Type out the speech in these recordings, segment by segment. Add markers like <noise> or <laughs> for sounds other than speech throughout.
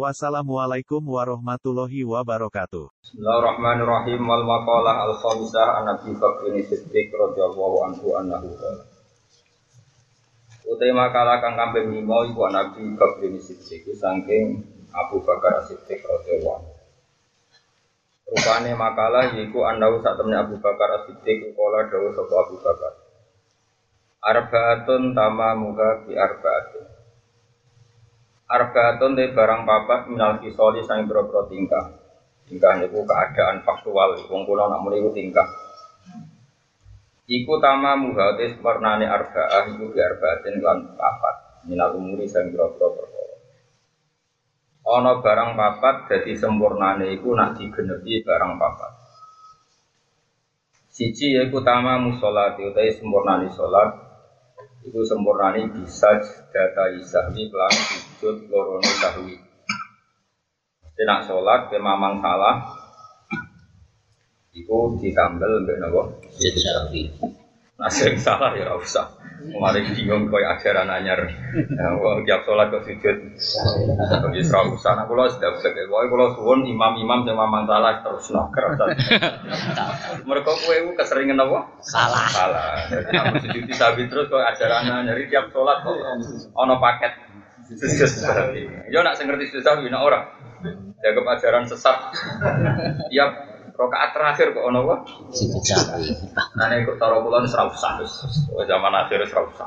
Wassalamualaikum warahmatullahi wabarakatuh. Bismillahirrahmanirrahim. Wal maqalah al khamisah an Nabi Bakr bin Siddiq radhiyallahu anhu annahu qala. Utai makalah kang kambing lima iku Nabi Bakr bin Siddiq saking Abu Bakar Siddiq radhiyallahu anhu. Rupane makalah yaiku annahu sak temne Abu Bakar Siddiq kala dawuh sapa Abu Bakar. Arbaatun tamamuha bi arbaatin Arbaatun de barang papat minal kisoli sang boro tingkah. Tingkah niku keadaan faktual, wong kula nak muni tingkah. Iku tama muhatis warnane arbaah iku bi arbaatin lan papat. Minal umuri sang boro perkara. Ana barang papat dadi sempurnane iku nak digenepi barang papat. Siji yaiku tama musolati utawi sempurnane salat itu sempurnani bisa data isahwi pelan sujud lorone sahwi tidak sholat ke mamang salah itu ditambel mbak nopo sahwi nah sering salah ya usah Mari bingung koi ajaran anyar. Wah tiap sholat kok sujud. Bagi serau usah. Nah kalau sudah begitu. Wah kalau suwon imam-imam sama mamang salah terus nak kerasan. Mereka kue itu keseringan apa? Salah. Salah. Jadi kamu sujud sabit terus kok ajaran anyar. Tiap sholat kok ono paket. Yo nak ngerti susah bina orang. Jaga ajaran sesat. Tiap Rokaat terakhir kok ono sahwi. Ane kok taro kulon serau usah. Oh, zaman akhir serau usah.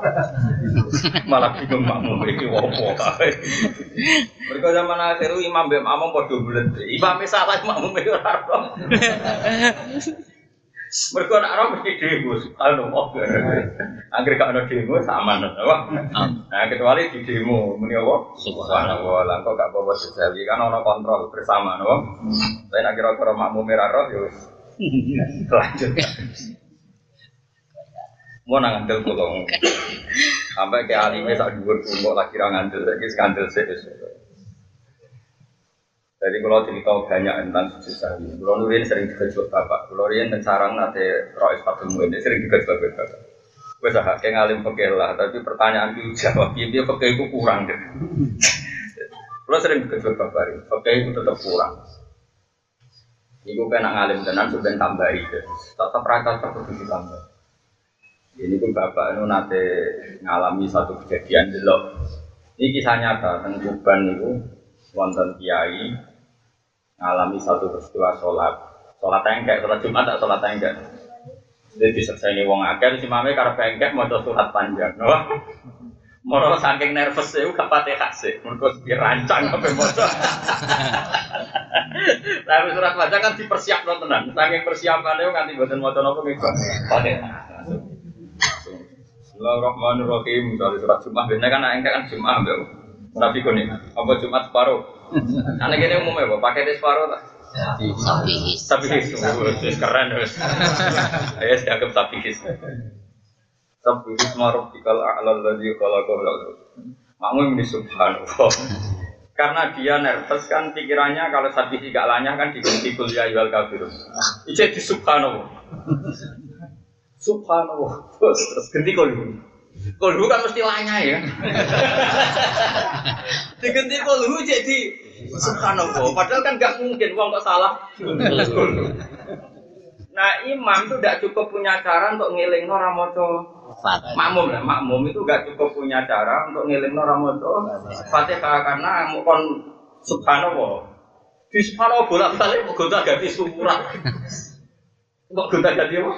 Malah bingung makmum iki wopo kae. Mereka zaman akhir imam mbek makmum padha bulet. Imam salah makmum ora ora. Mereka nak ora mesti demo, subhanallah. Angger gak ono demo sama apa? Nah, kecuali di demo muni apa? Subhanallah. Lah kok gak apa-apa sejawi kan ono kontrol bersama, no? Tapi nak kira-kira makmum merah roh ya wis. Lanjut. Mau nang ngandel. Sampai ke alime sak dhuwur kok lagi ra ngandel, saiki skandal wis. Jadi kalau cerita banyak tentang sujud sahwi, kalau nurin sering dikejut bapak, kalau nurin dan sarang nanti rois fatul ini sering dikejut bapak. Gue sah kayak ngalim fakir lah, tapi pertanyaan itu jawab dia dia itu kurang deh. Kalau sering dikejut bapak, fakir itu tetap kurang. Iku kena ngalim tenan sudah tambahi, tetap rata tetap ditambah. Ini pun bapak itu nanti ngalami satu kejadian delok. Ini kisah nyata tentang Tuban itu wonten kiai ngalami satu peristiwa sholat sholat tengkek sholat jumat tak sholat tengkek jadi saya wong akeh si mame karena pengkek mau surat panjang <laughs> no? Moro saking nervous ya, gak pati kasih. Mereka dirancang apa mau <laughs> Tapi surat panjang kan dipersiap no tenan. Saking persiapan itu nganti buatan mau nopo gitu. Pati. Bismillahirrahmanirrahim. Misalnya surat Jumat, biasanya kan engkek kan Jumat, Nabi kuning. Apa Jumat separuh? <laughs> Karena gini umumnya, Pak. Pakai separuh tak? Sapi. Tapi his, keren wes. Ayo <laughs> dianggap tapi his. Tapi his maruf dikal a'lal ladzi khalaqahu. Makmum ini subhanallah. <laughs> Karena dia nervous kan pikirannya kalau sapi gak lanyah kan diganti kuliah yual kafirun. Itu di subhanallah. Subhanallah. Terus ganti kuliah. Kolhu kan mesti lanya ya. <laughs> Diganti kolhu jadi subhanallah. Padahal kan gak mungkin uang kok salah. <laughs> Nah imam itu tidak cukup punya cara untuk ngiling orang moco makmum lah. Makmum itu gak cukup punya cara untuk ngiling orang moco fatihah karena kon subhanallah. Di subhanallah bolak balik mau gonta ganti surat. <laughs> Kok gonta ganti apa?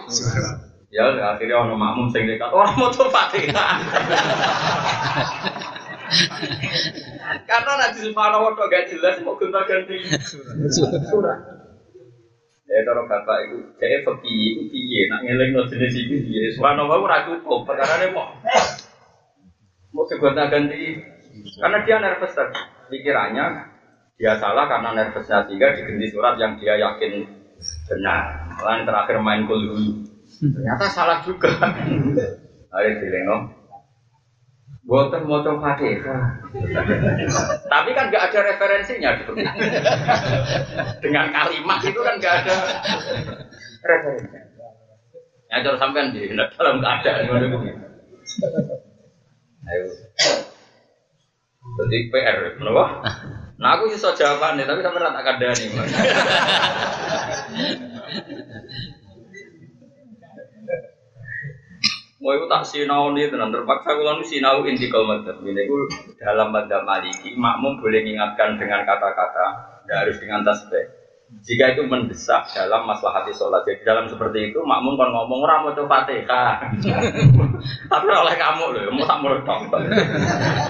Ya akhirnya orang makmum sing dekat orang tuh fatihah. Karena nanti subhanallah kok gak jelas mau gonta ganti surat. Ya kalau bapak itu saya pergi itu piye nak ngeleng no jenis itu piye. Subhanallah ora cukup perkara ini mau mau gonta ganti karena dia nervous tadi pikirannya dia salah karena nervousnya sehingga diganti surat yang dia yakin benar. Lain terakhir main kulhu Ternyata salah juga. <laughs> Ayo dileno. Boten mau fatihah. Tapi kan nggak ada referensinya gitu. <laughs> Dengan kalimat itu kan nggak ada referensinya. Ya terus sampean di dalam keadaan ngono. Ayo. Jadi PR, kenapa? Nah aku sih jawabannya, tapi sampai rata kadani. <laughs> Mau itu tak sinau nih tenan terpaksa kalau nu sinau intikal madzhab. Ini itu dalam madzhab maliki makmum boleh mengingatkan dengan kata-kata, tidak harus dengan tasbih. Jika itu mendesak dalam masalah hati sholat, jadi dalam seperti itu makmum kan ngomong ramu tuh fatihah, <laughs> tapi oleh kamu loh, mau tak meledak.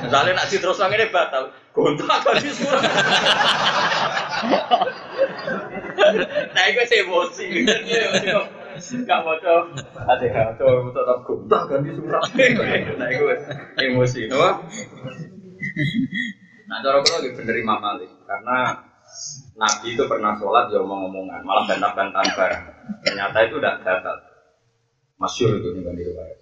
Misalnya nak terus ini batal, gontak surat. <laughs> Nah itu sih emosi, nggak mau coba fatihah, coba tetap gontak kan di surat. Nah itu emosi, no? Nah cara kalau lagi bener Imam Malik, karena Nabi itu pernah sholat ya omong-omongan, malah bantah-bantahan barang. Ternyata itu tidak gagal. Masyur itu nih kan riwayat.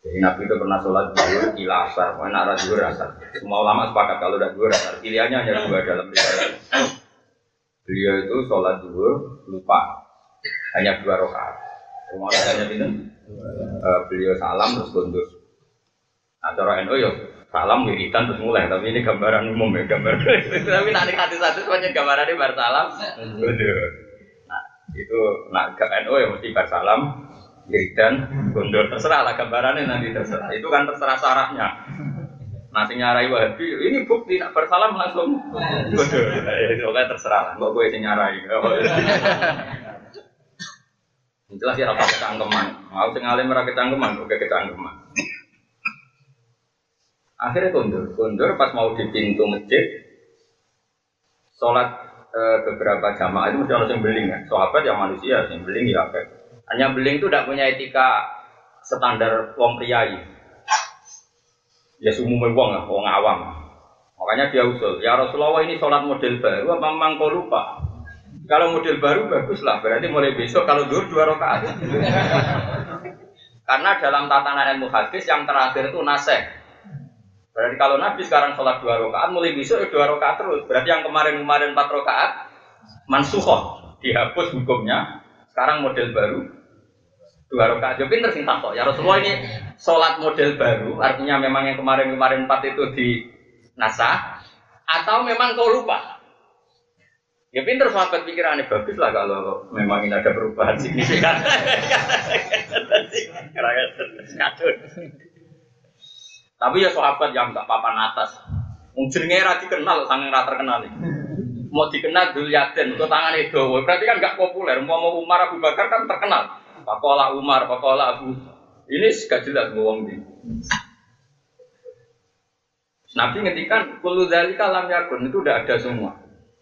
Jadi Nabi itu pernah sholat zuhur, ila asar, pokoknya arah zuhur asar. Semua ulama sepakat kalau tidak zuhur asar. Pilihannya hanya dua dalam riwayat. Beliau itu sholat zuhur lupa, hanya dua rakaat. Semua hanya itu, uh, beliau salam terus kundur. Nah, cara NU ya salam wiridan terus mulai. Tapi ini gambaran umum ya gambar. <laughs> Tapi nanti hati satu semuanya gambaran ini bar salam. Nah itu nak ke NU ya mesti bar salam wiridan gondor terserah lah gambarannya nanti terserah. Itu kan terserah sarahnya Nah, sing nyarai wahabi, ini bukti nak bersalam langsung. Gondor. Itu kan terserah lah, nggak gue nyarai. <laughs> Jelas ya apa kecangkeman. Mau sing alim ora kecangkeman, oke kecangkeman. Akhirnya kundur, kundur pas mau di pintu masjid, sholat e, beberapa jamaah itu mesti harus yang beling ya. Sahabat yang manusia, yang beling ya kayak. Hanya beling itu tidak punya etika standar wong priai. Ya umumnya wong lah, wong awam. Makanya dia usul, ya Rasulullah ini sholat model baru, apa memang kau lupa? Kalau model baru bagus lah, berarti mulai besok kalau dulu dua rakaat. Karena dalam tatanan ilmu hadis yang terakhir itu naseh. Berarti kalau Nabi sekarang sholat dua rakaat, mulai besok ya dua rakaat terus. Berarti yang kemarin-kemarin empat rakaat, mansuhoh, dihapus hukumnya. Sekarang model baru, dua rakaat. Jadi pinter sing takok. Ya Rasulullah ini sholat model baru, artinya memang yang kemarin-kemarin empat itu di nasah, atau memang kau lupa? Ya pinter sahabat pikirannya bagus lah kalau memang ini ada perubahan signifikan. Tapi ya sahabat yang nggak papan atas. Mungkin ra dikenal, sangat ra terkenal. Mau dikenal dulu yaden, ke tangan itu. Berarti kan nggak populer. Mau mau Umar Abu Bakar kan terkenal. Pakola Umar, Pakola Abu. Ini gak jelas ngomong di. Nabi ngetikan kulu dari kalam yakun itu udah ada semua.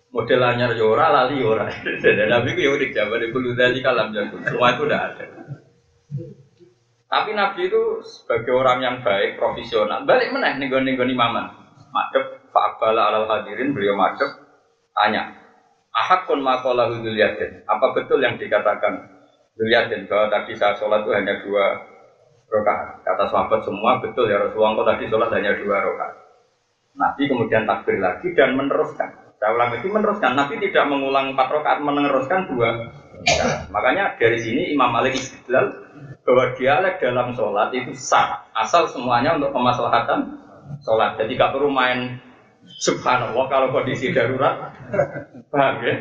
Model anyar yora, lali yora. Nabi itu ya udah jawab di kulu dari kalam yakun. Semua itu udah ada. Tapi Nabi itu sebagai orang yang baik, profesional, balik meneh nih nih imaman. Madep, fa'abala alal hadirin, beliau madep, tanya, Ahakun makola Dulyadin, apa betul yang dikatakan Dulyadin bahwa tadi saya sholat itu hanya dua rakaat? Kata sahabat semua betul ya Rasulullah, kok tadi sholat hanya dua rakaat. Nabi kemudian takbir lagi dan meneruskan. Saya ulang itu meneruskan. Nabi tidak mengulang empat rakaat, meneruskan dua. Nah, makanya dari sini Imam Malik istidlal bahwa dialek dalam sholat itu sah. Asal semuanya untuk kemaslahatan sholat. Jadi gak perlu main subhanallah kalau kondisi darurat. Paham ya?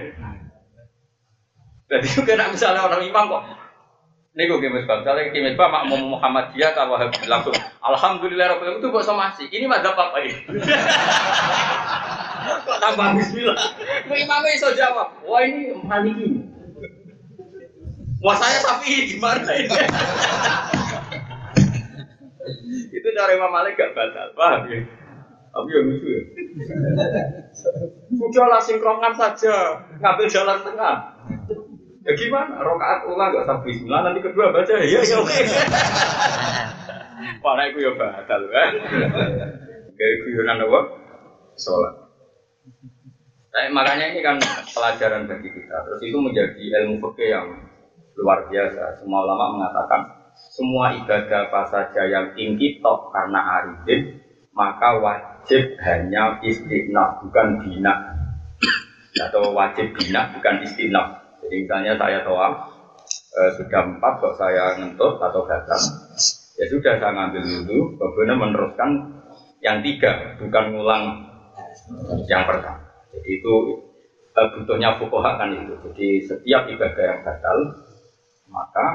Jadi juga nak misalnya orang imam kok ini gue kimis bang, misalnya kimis bang makmum Muhammadiyah kalau langsung Alhamdulillah Rabbil itu kok somasi. Ini mah apa ini? kok tambah Bismillah? Imamnya iso jawab, wah ini maliki. Wah saya sapi gimana ini? itu cara Imam Malik gak batal, paham ya? Tapi yang lucu ya. Sudahlah sinkronkan saja, ngambil jalan tengah. Ya gimana? Rokaat ulang gak sampai bismillah, nanti kedua baca ya ya oke. Wah, itu ya batal kan? Kayak guyonan apa? Sholat. Nah, makanya ini kan pelajaran bagi kita. Terus itu menjadi ilmu fikih yang luar biasa. Semua ulama mengatakan semua ibadah apa saja yang tinggi tok karena arifin maka wajib hanya istiqna bukan bina atau wajib bina bukan istiqna. Jadi misalnya saya toa eh, sudah empat kok saya ngentut atau gatal ya sudah saya ngambil dulu kemudian meneruskan yang tiga bukan ngulang yang pertama. Jadi itu eh, butuhnya fukoha kan itu. Jadi setiap ibadah yang gatal maka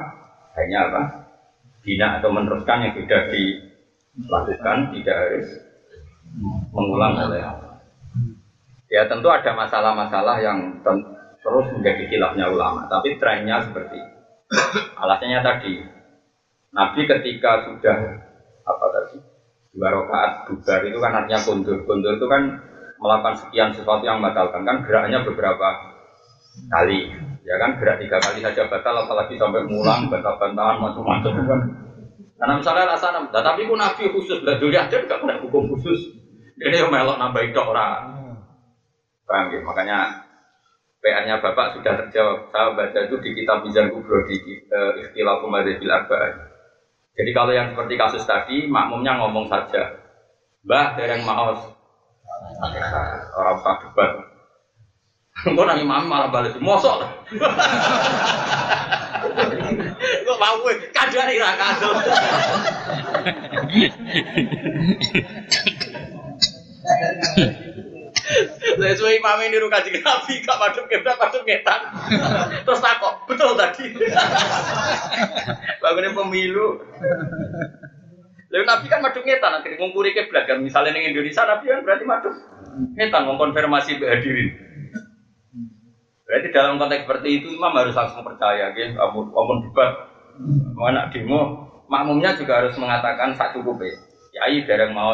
hanya apa? Bina atau meneruskan yang sudah dilakukan tidak harus mengulang oleh Ya tentu ada masalah-masalah yang terus menjadi khilafnya ulama, tapi trennya seperti. Alasannya tadi, Nabi ketika sudah apa tadi dua rakaat bubar itu kan artinya kundur. Kundur itu kan melakukan sekian sesuatu yang membatalkan. Kan geraknya beberapa kali. Ya kan gerak tiga kali saja batal apalagi sampai mulang bantah-bantahan macam-macam kan. Karena misalnya alasan nah, tapi nabi khusus lah dulu ada nggak pernah hukum khusus. Ini yang melok nambah itu orang paham ya? Makanya PR-nya bapak sudah terjawab. Saya baca itu di kitab Mizan Kubro di uh, Ikhtilaf Umadzabil Arba'in jadi kalau yang seperti kasus tadi makmumnya ngomong saja. Mbah dereng maos. Orang usah debat. Engkau nang imam malah balik. Mosok. Kok mau gue kadang ira kadang. <laughs> Saya suwe imam ini ruka kaji nabi, gak madem kebrak, madem ngetan. Terus takut, betul tadi. Bangunnya pemilu. Lalu nabi kan madem ngetan, akhirnya ngungkuri kebrak kan. Misalnya di Indonesia nabi kan berarti madem ngetan, mengkonfirmasi hadirin. Berarti dalam konteks seperti itu imam harus langsung percaya, gitu. Amun, amun debat, mau anak demo, makmumnya juga harus mengatakan sak cukup ya. Yai dereng mau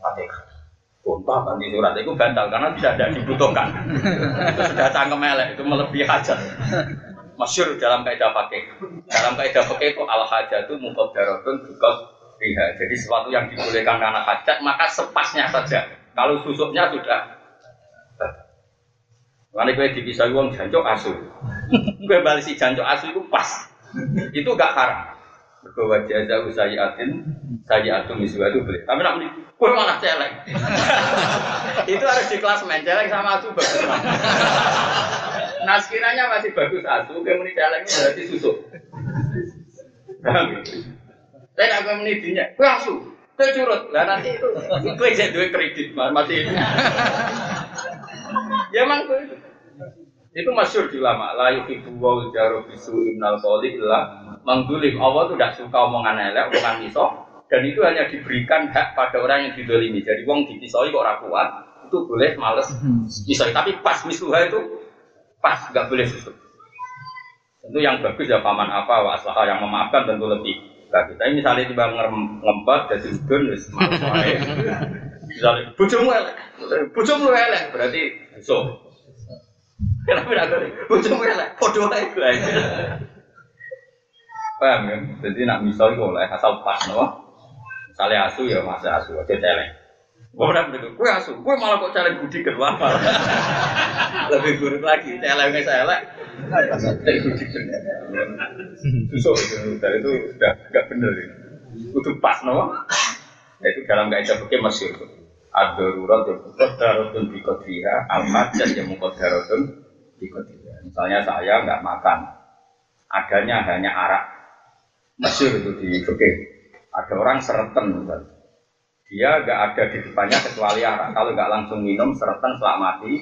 fatihah. Sumpah ganti surat itu bantal karena tidak dibutuhkan. itu sudah cangkem elek, itu melebihi hajat. Masyur dalam kaidah pakai. Dalam kaidah pakai itu al hajat itu muqaddaratun juga riha. Jadi sesuatu yang dibolehkan karena hajat maka sepasnya saja. Kalau susuknya sudah Karena gue dipisah uang jancok asu. gue balik si jancok asu itu pas. itu gak haram. Gue wajah jauh saya atum isu itu boleh. Tapi nak beli, gue malah celeng. <laughs> itu harus di kelas main celeng sama asu bagus. nah masih bagus asu, gue meni celeng berarti susuk. Saya nggak gue meni dinya, gue asu. Gue curut, lah nanti itu, gue jadi duit kredit masih. <laughs> ya emang gue itu. Itu masyur di lama. La yuhibu wa jaru bisu ibnal qawli illa menggulim. Allah tuh tidak suka omongan elek, omongan miso. Dan itu hanya diberikan hak pada orang yang didolimi. Jadi wong dipisoi kok ora kuat, itu boleh males misoi. Tapi pas misuha itu pas, nggak boleh susut. Tentu yang bagus ya paman apa, wa aslaha yang memaafkan tentu lebih bagus. Tapi misalnya tiba ngempat, jadi udun, wis. Misalnya, bujumu elek, bujumu elek, berarti so. Kenapa tidak boleh? Bujumu elek, aja gue. Paham kan? Jadi nak misal itu oleh asal pas, no? Misalnya asu ya masa asu, aja celeng. Orang begitu, gue asu, gue malah kok celeng budi kedua malah. <laughs> Lebih buruk lagi, celengnya elek. Celeng budi kedua. Susuk itu, dari itu sudah nggak bener ini. Kudu pas, no? Itu dalam kaidah fikih masyhur. Ad-darurat yang muqaddaratun bi qadriha, al-majaz yang muqaddaratun bi qadriha. Misalnya saya nggak makan, adanya hanya arak. Masyhur itu di fikih. Ada orang sereten misalnya. Dia nggak ada di depannya kecuali arak. Kalau nggak langsung minum, sereten selak mati.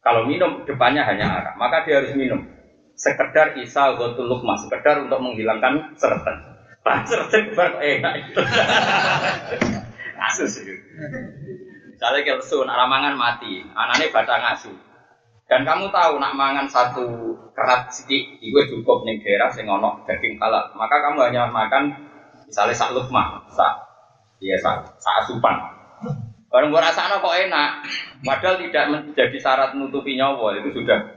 Kalau minum depannya hanya arak, maka dia harus minum. Sekedar isa gotul lukma, sekedar untuk menghilangkan sereten. Pak sereten bar kok enak itu. <laughs> Kasus itu. Misalnya kelsu, nak ramangan mati, anaknya batang asu. Dan kamu tahu nak mangan satu kerat sidik, itu cukup nih daerah sing ono daging halal. Maka kamu hanya makan misalnya sak lukma, sak ya sak, sak asupan. Kalau gue rasanya kok enak, padahal tidak menjadi syarat menutupi nyawa itu sudah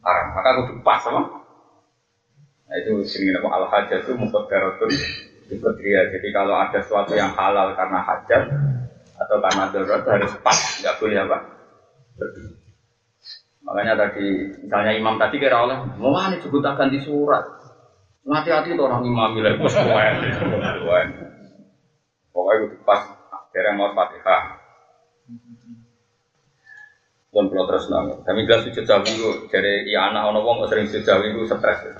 haram. Maka aku pas sama. Nah itu sini nama al hajat itu mukabaratun Ibadriyah. Jadi kalau ada sesuatu yang halal karena hajat atau karena darurat harus pas, nggak boleh apa? Lebih. Makanya tadi misalnya imam tadi kira oleh mau nih juga ganti surat. Hati-hati tuh orang imam lah, bos kowe. Pokoknya itu pas dereng mau fatihah. Pun kalau terus nang, kami jelas sujud jauh itu dari anak ono wong sering sujud jauh itu stres.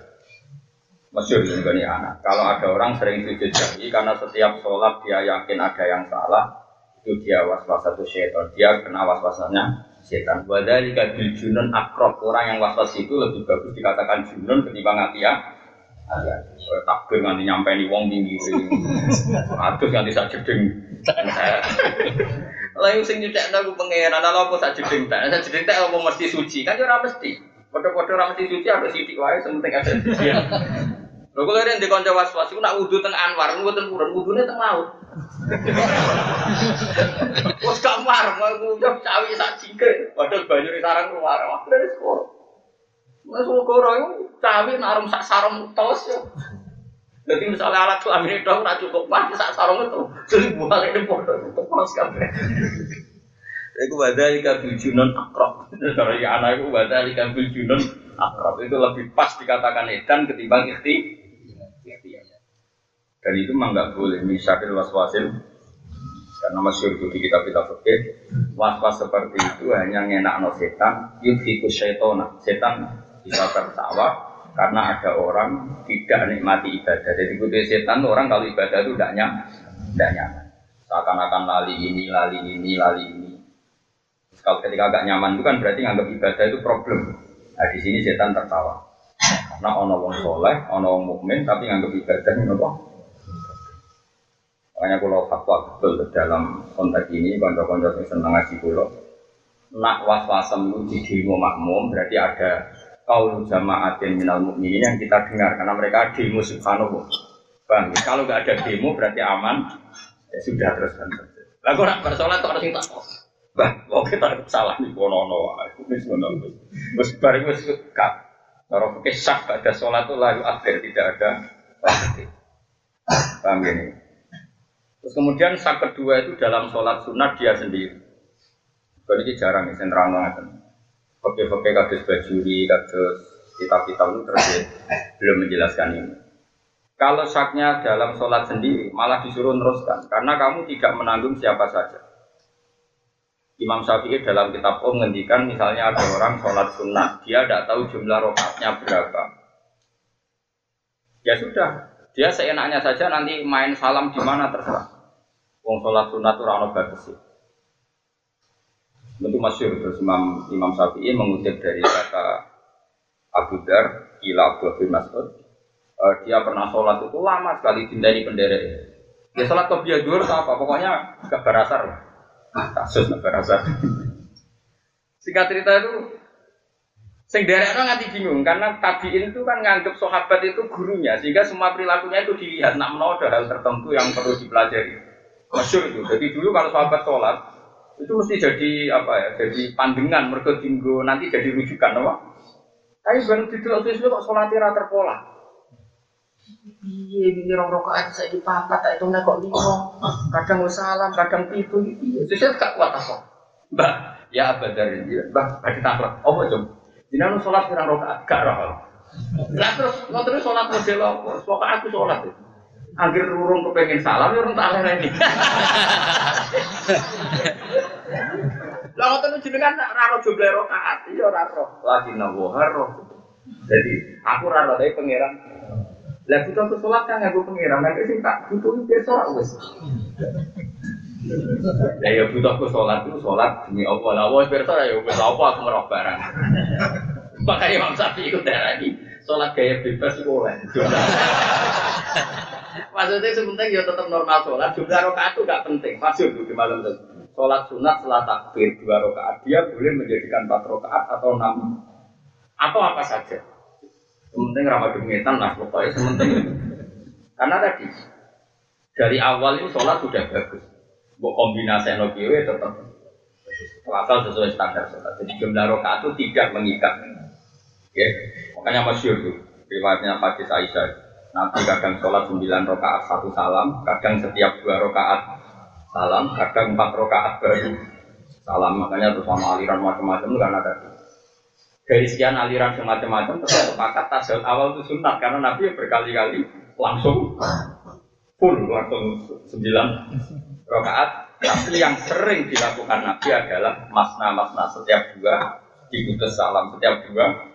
Masyur ini kan anak. Kalau ada orang sering sujud jauh karena setiap sholat dia yakin ada yang salah, itu dia was-was satu syaitan, dia kena was-wasnya setan. Wadali kabil junun akrab orang yang was-was itu lebih bagus dikatakan junun ketimbang hati Ya, takbir nganti nyampe nih wong tinggi <laughs> Aduh nganti sak jeding. <laughs> Lah yang sing nyedek aku pangeran, lha apa sak jeding tak? Sak jeding tak apa mesti suci? Kan ora mesti. Padha-padha ora mesti suci ada sithik wae sementing ada suci. Lho kula rene kanca was-was iku nak wudu teng Anwar, mboten purun, wudune teng laut. Wes gak mar, mau ngucap cawi sak jingke. Padahal banyu di sarang keluar. Wah, dari sekolah. Mas Wogoro itu cawi narum sak sarung tos ya. Jadi misalnya alat kelamin itu nggak cukup mati sak sarung itu, jadi buat ini itu tos kabeh. Iku badali kabil junon akrab. Kalau ya anak itu badali kabil junon akrab itu lebih pas dikatakan edan ketimbang ikhti. Dan itu memang nggak boleh misalnya waswasil karena masih itu di kitab kitab fikih was-was seperti itu hanya ngenak no setan yudhikus syaitona setan bisa tertawa karena ada orang tidak nikmati ibadah. Jadi butuh setan orang kalau ibadah itu tidak nyaman, tidak nyaman. Seakan-akan lali ini, lali ini, lali ini. Kalau ketika agak nyaman itu kan berarti nganggap ibadah itu problem. Nah di sini setan tertawa. Karena ono wong soleh, ono wong mukmin, tapi nganggap ibadah ini apa? Makanya kalau fatwa betul dalam konteks ini, konco-konco yang senang ngaji pulau, nak was-wasem itu di demo makmum, berarti ada kaul jamaatin minal mukminin yang kita dengar karena mereka demo subhanahu bang kalau nggak ada demo berarti aman. Ya sudah terus kan. Lagu nak bersolat kok harus tak bang kok kita salah nih kono no wis ngono? Bareng wis kak kalau pakai sak ada sholat tuh lalu akhir tidak ada. Paham ini terus kemudian sak kedua itu dalam sholat sunat dia sendiri kalau ini jarang ya sentral banget Oke-oke kados bajuri, kados kitab-kitab itu terus belum menjelaskan ini. Kalau saknya dalam sholat sendiri malah disuruh teruskan karena kamu tidak menanggung siapa saja. Imam Syafi'i dalam kitab Om menghentikan misalnya ada orang sholat sunnah, dia tidak tahu jumlah rokatnya berapa. Ya sudah, dia seenaknya saja nanti main salam di mana terserah. Wong sholat sunnah itu rano bagus sih. Tentu masyur terus Imam Imam Syafi'i mengutip dari kata Abu Dar, Ila Abu bin Mas'ud. Uh, dia pernah sholat itu lama sekali di penderek. Dia sholat ke biadur apa? Pokoknya gak berasar. Kasus gak berasar. Singkat cerita itu Sing derek nganti bingung karena tabiin itu kan nganggep sahabat itu gurunya sehingga semua perilakunya itu dilihat nak menawa hal tertentu yang perlu dipelajari. Masyur itu. Jadi dulu kalau sahabat sholat itu mesti jadi apa ya jadi pandangan mereka tinggu nanti jadi rujukan apa? Tapi baru tidur waktu itu kok sholatnya rata terpola. Iya ini rong rokaat saya di papat tak itu nggak kok lima kadang salam kadang itu iya saya gak kuat apa? Mbak ya dari dia mbak bagi taklak oh jom? Jangan sholat pirang rokaat gak roh. Lah terus terus sholat model apa? Pokoknya aku sholat itu Akhir urung kepengen salam, ya urung tak ini. Lah ngoten jenengan ra ro jumlah rakaat, iya ora ro. Lagi nawo haro. Jadi aku ora ro tapi pangeran. Lah butuh ke salat kan aku pangeran, nek sing tak butuh besok wis. Ya ya butuh ke salat itu salat demi Allah. Lah wis pirsa ya wis apa aku merok barang. Makanya Imam Syafi'i itu ini sholat gaya bebas itu oleh. Maksudnya sebenarnya ya tetap normal sholat, jumlah rokaat itu gak penting. Masuk di malam itu. Sholat sunat setelah takbir dua rokaat, dia boleh menjadikan empat rokaat atau enam atau apa saja. Sementing ramah dengetan lah pokoknya sementing. Karena tadi dari awal itu sholat sudah bagus. Buat kombinasi nokiwe tetap asal sesuai standar sholat. Jadi jumlah rokaat itu tidak mengikat. Ya, makanya masyur itu riwayatnya Hadis Aisyah Nabi kadang sholat 9 rakaat satu salam, kadang setiap dua rakaat salam, kadang empat rakaat baru salam. Makanya terus sama aliran macam-macam itu karena tadi. dari sekian aliran semacam-macam tetap sepakat tasawuf awal itu sunat karena Nabi berkali-kali langsung full langsung sembilan rakaat tapi yang sering dilakukan Nabi adalah masna-masna setiap dua diputus salam setiap dua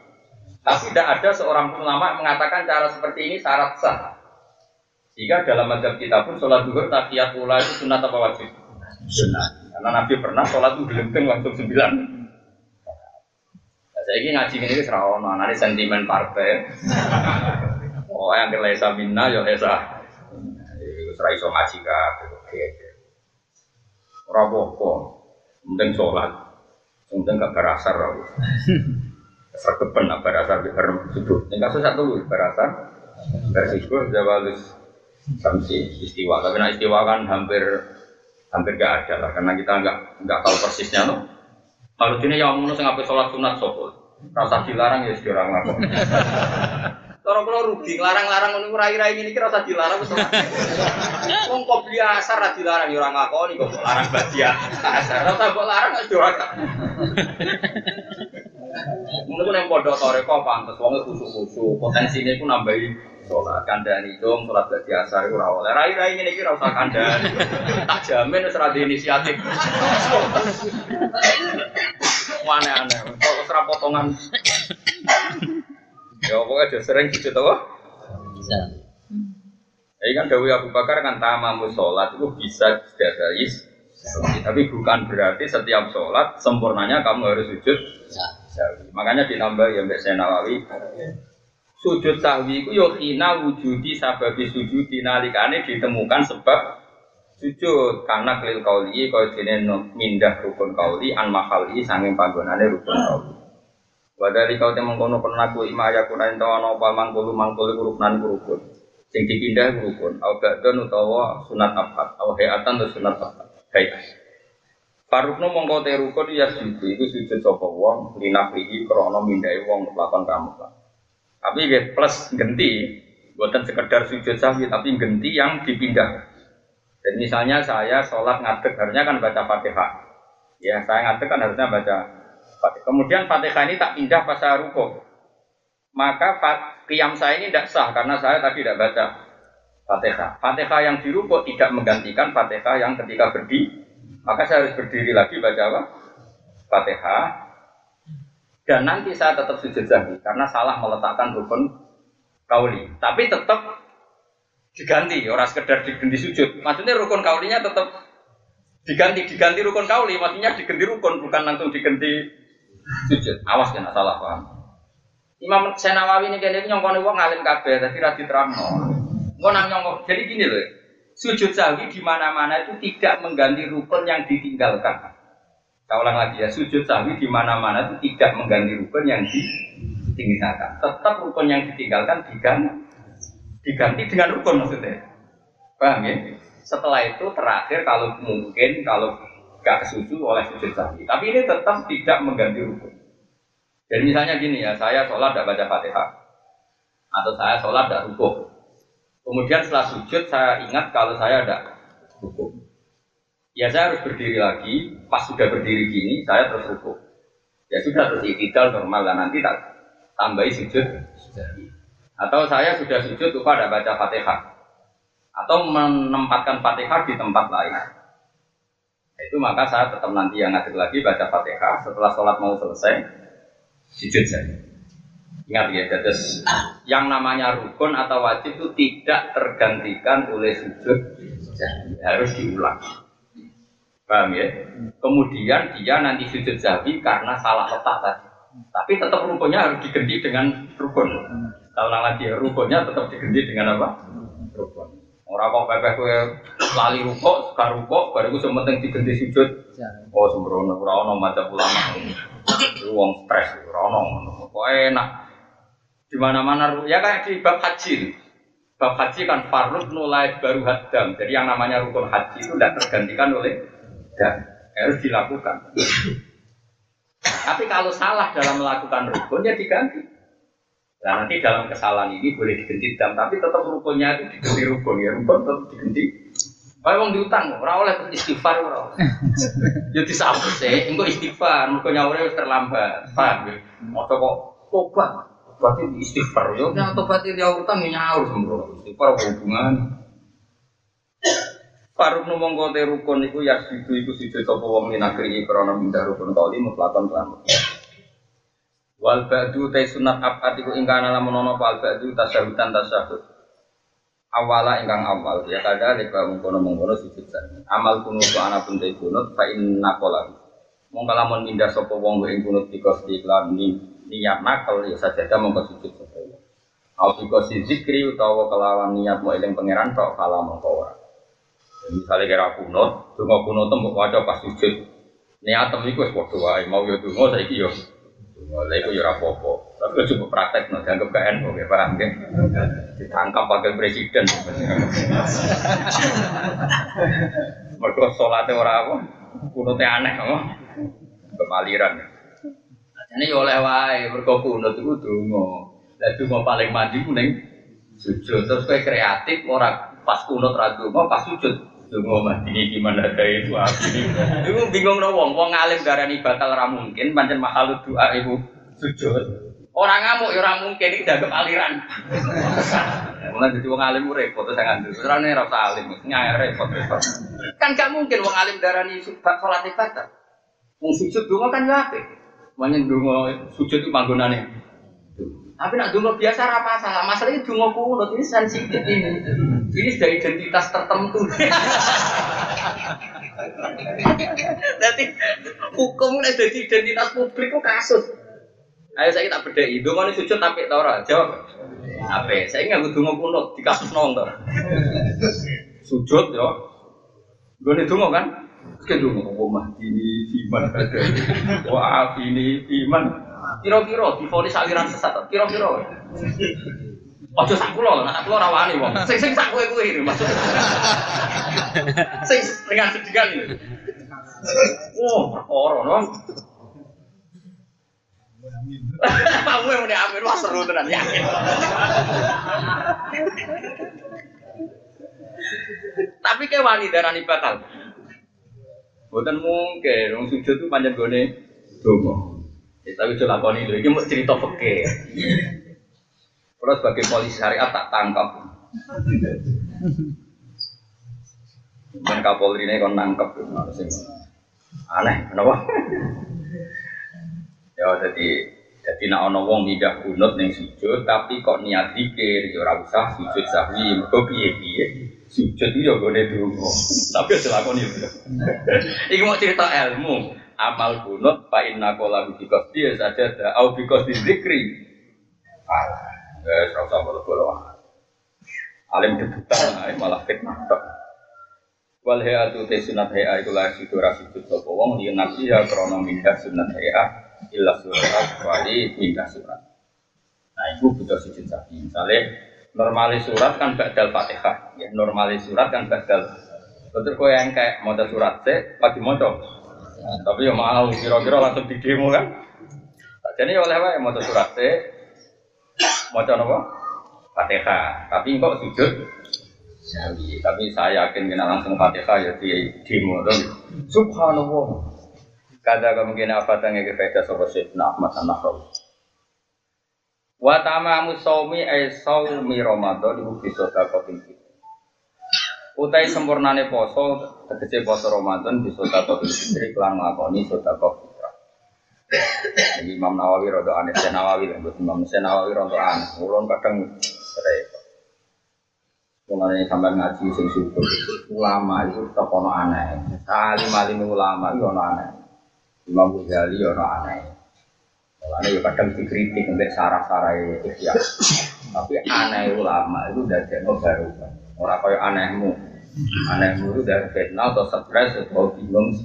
tapi tidak ada seorang ulama yang mengatakan cara seperti ini syarat sah jika dalam madhab kita pun sholat duhur tahiyat ula itu sunat apa wajib? Sunat. Karena Nabi pernah sholat tuh gelenteng langsung sembilan. Nah, saya ini ngaji ini serawono, nanti sentimen partai. Oh, yang kelesa minna, ya lesa. Serai so ngaji kah? Oke. Rabopo, penting sholat, penting gak berasar. Serkepen apa berasar di subuh. Yang kasus satu berasar, bersikur jawalus samsi istiwa tapi nah istiwa kan hampir hampir gak ada lah karena kita nggak nggak tahu persisnya loh kalau ini yang ngomong ngapain sholat sunat sopo rasa dilarang ya sekarang lah Kalau <laughs> kalau rugi, larang-larang ngono rai-rai ini kira usah dilarang wis Wong kok biasa ra dilarang ya ora ngakoni kok larang badia. Asar ora kok larang wis ora. Mungkin yang podo toreko pantes wong khusus-khusus, potensine ku nambahi sholat kandani dong sholat gak biasa itu rawol rai rai ini kira usah kandani tak jamin di inisiatif. Aneh aneh kok serap potongan. Ya pokoknya udah sering gitu tau bisa. Ini kan Dawi Abu Bakar kan tamamu sholat itu bisa dari tapi bukan berarti setiap sholat sempurnanya kamu harus sujud makanya ditambah ya Mbak Nawawi. Sujud sahwi itu yo hina wujudi sababi sujud nalikane ditemukan sebab sujud. Karena kelil kauli kau dene mindah rukun kauli an mahali sanging panggonane rukun kauli. Wadali kau temong kono penaku ima ya kunain tawa nopo mangkulu mangkulu rukunan rukun. Sing dipindah rukun. Au ba'don utawa sunat abad au hayatan atau sunat abad hayat Parukno mongko te rukun ya sujud itu sujud sapa wong linafrihi krana mindai wong lakon kamu tapi ya plus genti, buatan sekedar sujud sahwi, tapi genti yang dipindah. Dan misalnya saya sholat ngadeg harusnya kan baca fatihah. Ya saya ngadeg kan harusnya baca fatihah. Kemudian fatihah ini tak pindah pas saya ruko. Maka kiam saya ini tidak sah karena saya tadi tidak baca fatihah. Fatihah yang diruko tidak menggantikan fatihah yang ketika berdiri. Maka saya harus berdiri lagi baca apa? Fatihah dan nanti saya tetap sujud lagi karena salah meletakkan rukun kauli. Tapi tetap diganti, orang sekedar diganti sujud. Maksudnya rukun kaulinya tetap diganti, diganti rukun kauli. Maksudnya diganti rukun, bukan langsung diganti sujud. Awas kena salah paham. Imam Senawawi ini kayaknya nyongkone uang ngalim kabeh, tapi rati terang. Mau nang nyongkok. Jadi gini loh, sujud sahwi di mana-mana itu tidak mengganti rukun yang ditinggalkan. Saya ulang lagi ya, sujud sahwi di mana-mana itu tidak mengganti rukun yang ditinggalkan. Tetap rukun yang ditinggalkan diganti, diganti dengan rukun maksudnya. Paham ya? Setelah itu terakhir kalau mungkin kalau gak kesusu oleh sujud sahwi. Tapi ini tetap tidak mengganti rukun. Jadi misalnya gini ya, saya sholat tidak baca fatihah. Atau saya sholat tidak rukun. Kemudian setelah sujud saya ingat kalau saya ada rukun ya saya harus berdiri lagi. Pas sudah berdiri gini, saya terus rukuk. Ya sudah terus iktidal normal dan nanti tak tambahi sujud. Atau saya sudah sujud lupa ada baca fatihah. Atau menempatkan fatihah di tempat lain. Itu maka saya tetap nanti yang ngadeg lagi baca fatihah. Setelah sholat mau selesai, sujud saja. Ingat ya, jadi yang namanya rukun atau wajib itu tidak tergantikan oleh sujud, harus diulang. Paham ya? Kemudian dia nanti sujud zabi karena salah letak tadi. Tapi tetap rukunnya harus diganti dengan rukun. Kalau lagi rukunnya tetap diganti dengan apa? Rukun. Orang kok pepe kue lali rukuk, suka rukuk, baru gue sementing diganti sujud. Oh sembrono, ora ono macam ulama. Wong stres, ora ono. Kok enak. Di mana-mana ya kayak di bab haji. Bab haji kan farud nulai baru hadam. Jadi yang namanya rukun haji itu tidak tergantikan oleh dan harus dilakukan. Tapi kalau salah dalam melakukan rukun ya diganti. Nah nanti dalam kesalahan ini boleh diganti dam, tapi tetap rukunnya itu diganti rukun ya rukun tetap diganti Kayak wong diutang, ora oleh istighfar ora. Ya disambut sih, engko istighfar, nyaure wis terlambat. Paham ya? Moto kok. Berarti istighfar. Yo nek tobat dia utang ya nyaur sembrono. Istighfar hubungan? Faruk numong kote rukun iku ya sidu iku sidu sapa wong minagri krana mindah rukun kali mutlakon kelam. Wal ba'du te sunat abad iku ingkana lamun ana wal ba'du tasyahud. Awala ingkang awal ya kada leka mengkono mengkono sujud sani. Amal kunut wa ana pun te kunut fa inna qala. Mong kalamun mindah sapa wong ing kunut bikos iklan ni niat nakal ya sajadah mongko sujud sapa. Au bikos zikri utawa kelawan niat mau eling pangeran tok kala mongko ora. Misalnya kira kunut, donga kunut tembok waca pas sujud. Niatem iku wis wae, mau yo donga saiki yo. Donga lha iku ora apa-apa. Tapi kok coba praktek no, dianggap KN oke paham nggih. Ditangkap wakil presiden. Mergo salate ora apa, kunute aneh apa. Kemaliran. Ini yo oleh wae, mergo kunut iku donga. Lah donga paling mandi ku ning sujud. Terus kowe kreatif ora pas kunut ra donga, pas sujud Dungo mati gimana ada itu api Itu bingung no wong, wong alim darani batal ra mungkin, pancen makhluk doa ibu sujud. Orang ngamuk ya ora mungkin iki dianggap aliran. Mulai jadi wong alim repot terus. Ora nek ora usah alim, nyaya repot. Kan gak mungkin wong alim darani salat batal. Wong sujud donga kan ya apik. Manyen donga sujud itu panggonane. Tapi nak dungo biasa apa masalah. Masalahnya dungo kunut ini sensitif ini. Ini sudah identitas tertentu. Jadi hukum ini jadi identitas publik kok kasus. Ayo saya tak beda itu mana sujud tapi tau jawab. Apa? Saya nggak dungo kunut di kasus nonton. Sujud ya. Gue nih dungo kan. Sekian dungo. Wah ini iman. <laughs> Wah ini iman. Kira-kira difonis aliran sesat. Kira-kira. Ojo sak kula, nek kula ora wani wong. Sing sing sak kowe kuwi ini maksudnya. Sing dengan sedikan ini. Oh, perkara no. Kamu yang udah amin, wah seru tenan yakin. Tapi kayak wani darani batal. Bukan mungkin, wong sujud itu panjang gone dongo. Ya, tapi coba lakoni itu, ini mau cerita peke. Kalau sebagai polisi syariat tak tangkap. Dan Kapolri ini kon nangkep, aneh, kenapa? ya jadi jadi nak ono wong midah kunut ning sujud tapi kok niat dikir ya ora usah sujud sahwi mergo piye-piye sujud itu ya gone donga tapi aja lakoni ya iki mau cerita ilmu amal kunut fa inna qala bi qasdi saja da au bi qasdi zikri alah Wes ora usah bolo-bolo. Alim debutan malah fitnah tok. Wal hayatu te sunat haya iku la sido ra sido sapa wong yen nabi ya krana mindah sunat haya illa surat wali mindah surat. Nah, itu butuh sujud sapi. Misalnya normalis surat kan badal fatihah, ya normalis surat kan badal. Betul kau yang kayak mau surat se, pagi mau Tapi ya mau kira-kira langsung di demo kan. Jadi oleh wae mau surat se, mau apa? Fatihah. Tapi kok sujud? Sawi. Tapi saya yakin kena langsung Fatihah ya di demo dong. Subhanallah. Kada kemungkin apa tanya ke faedah sobat Syekh Ahmad An-Nahrawi. Wa tamamu saumi ay saumi Ramadan iku bisa takotin Utai sempurnane poso, tegese poso Ramadan bisa takotin fitri kelan nglakoni sedekah fitrah. Jadi Imam Nawawi rada aneh, Syekh Nawawi lah, Imam Syekh Nawawi rada aneh. Ulun kadang repot. Mengenai sampai ngaji sing syukur, ulama itu tetap ono aneh. Alim alim ulama itu aneh. Imam Ghazali ono aneh. Mulane ya kadang dikritik untuk sarah-sarah ya. Tapi aneh ulama itu jadi baru. Orang kaya anehmu. Anehmu itu dari fitnah atau stres atau bingung.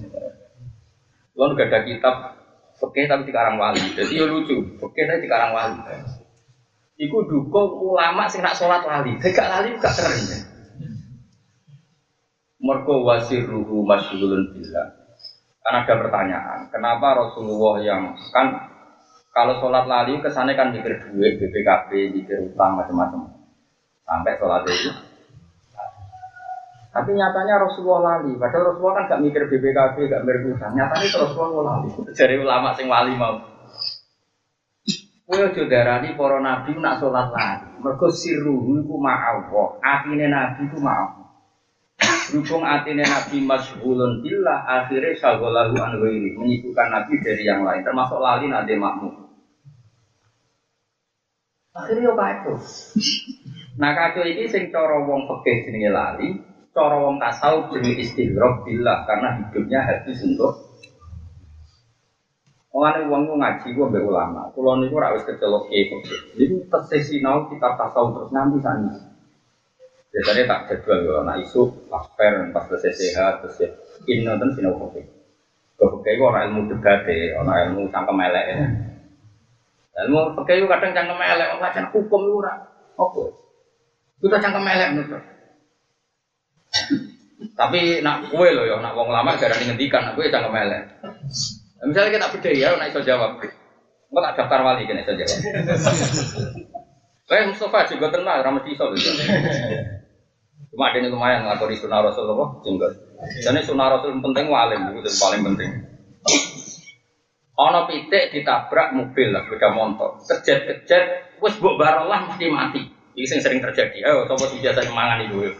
Lo gak ada kitab Oke tapi di Karang Wali. Jadi ya lucu. Oke tapi di Karang Wali. Iku dukung ulama sing nak sholat lali. Gak lali gak keren. Mergo wasiruhu masyhurun billah. Kan ada pertanyaan, kenapa Rasulullah yang kan kalau sholat lali kesannya kan mikir duit, BPKB, mikir utang macam-macam. Sampai sholat itu. Tapi nyatanya Rasulullah lali. Padahal Rasulullah kan gak mikir BPKB, gak mikir utang. Nyatanya Rasulullah lali. Jadi ulama sing wali mau. Kowe aja darani para nabi nak salat lali. Mergo sirruhu iku ma'allah. Atine nabi iku ma'allah. Berhubung atine nabi masyhulun billah akhirnya syagolahu an ghairi, menyibukkan nabi dari yang lain termasuk lali nade makmum. Akhirnya yo kacau. <laughs> Nah kacau ini sing cara wong fikih jenenge lali, cara wong tasawuf jenenge istighraq billah karena hidupnya habis untuk Mulane wong ngaji ku mbek ulama. Kula niku ora wis kecelok kiai kok. Niku tesih sinau tasawuf terus nganti sani. Biasanya tak jadwal ya, nah isu pas per, pas selesai sehat, terus ya ini nonton sinau kopi. Itu orang ilmu debat ya, orang ilmu cangkem elek ya. Ilmu kopi itu kadang cangkem elek, orang bacaan hukum itu ora. Apa? Kita cangkem elek menurut. Tapi nak kue loh ya, nak wong lama jarang ngendikan, nak kue cangkem elek. Misalnya kita beda ya, nak iso jawab. Enggak tak daftar wali kan iso jawab. Kayak Mustafa juga tenang, ramah iso gitu. Cuma ada yang lumayan ngelakoni sunnah Rasul apa? Jenggot. Jadi sunnah Rasul penting walim, itu paling penting. Ono pitik ditabrak mobil lah, sepeda motor. Kejet-kejet, wes buk barolah mesti mati. Ini sing sering terjadi. Ayo, coba sih biasa mangan itu.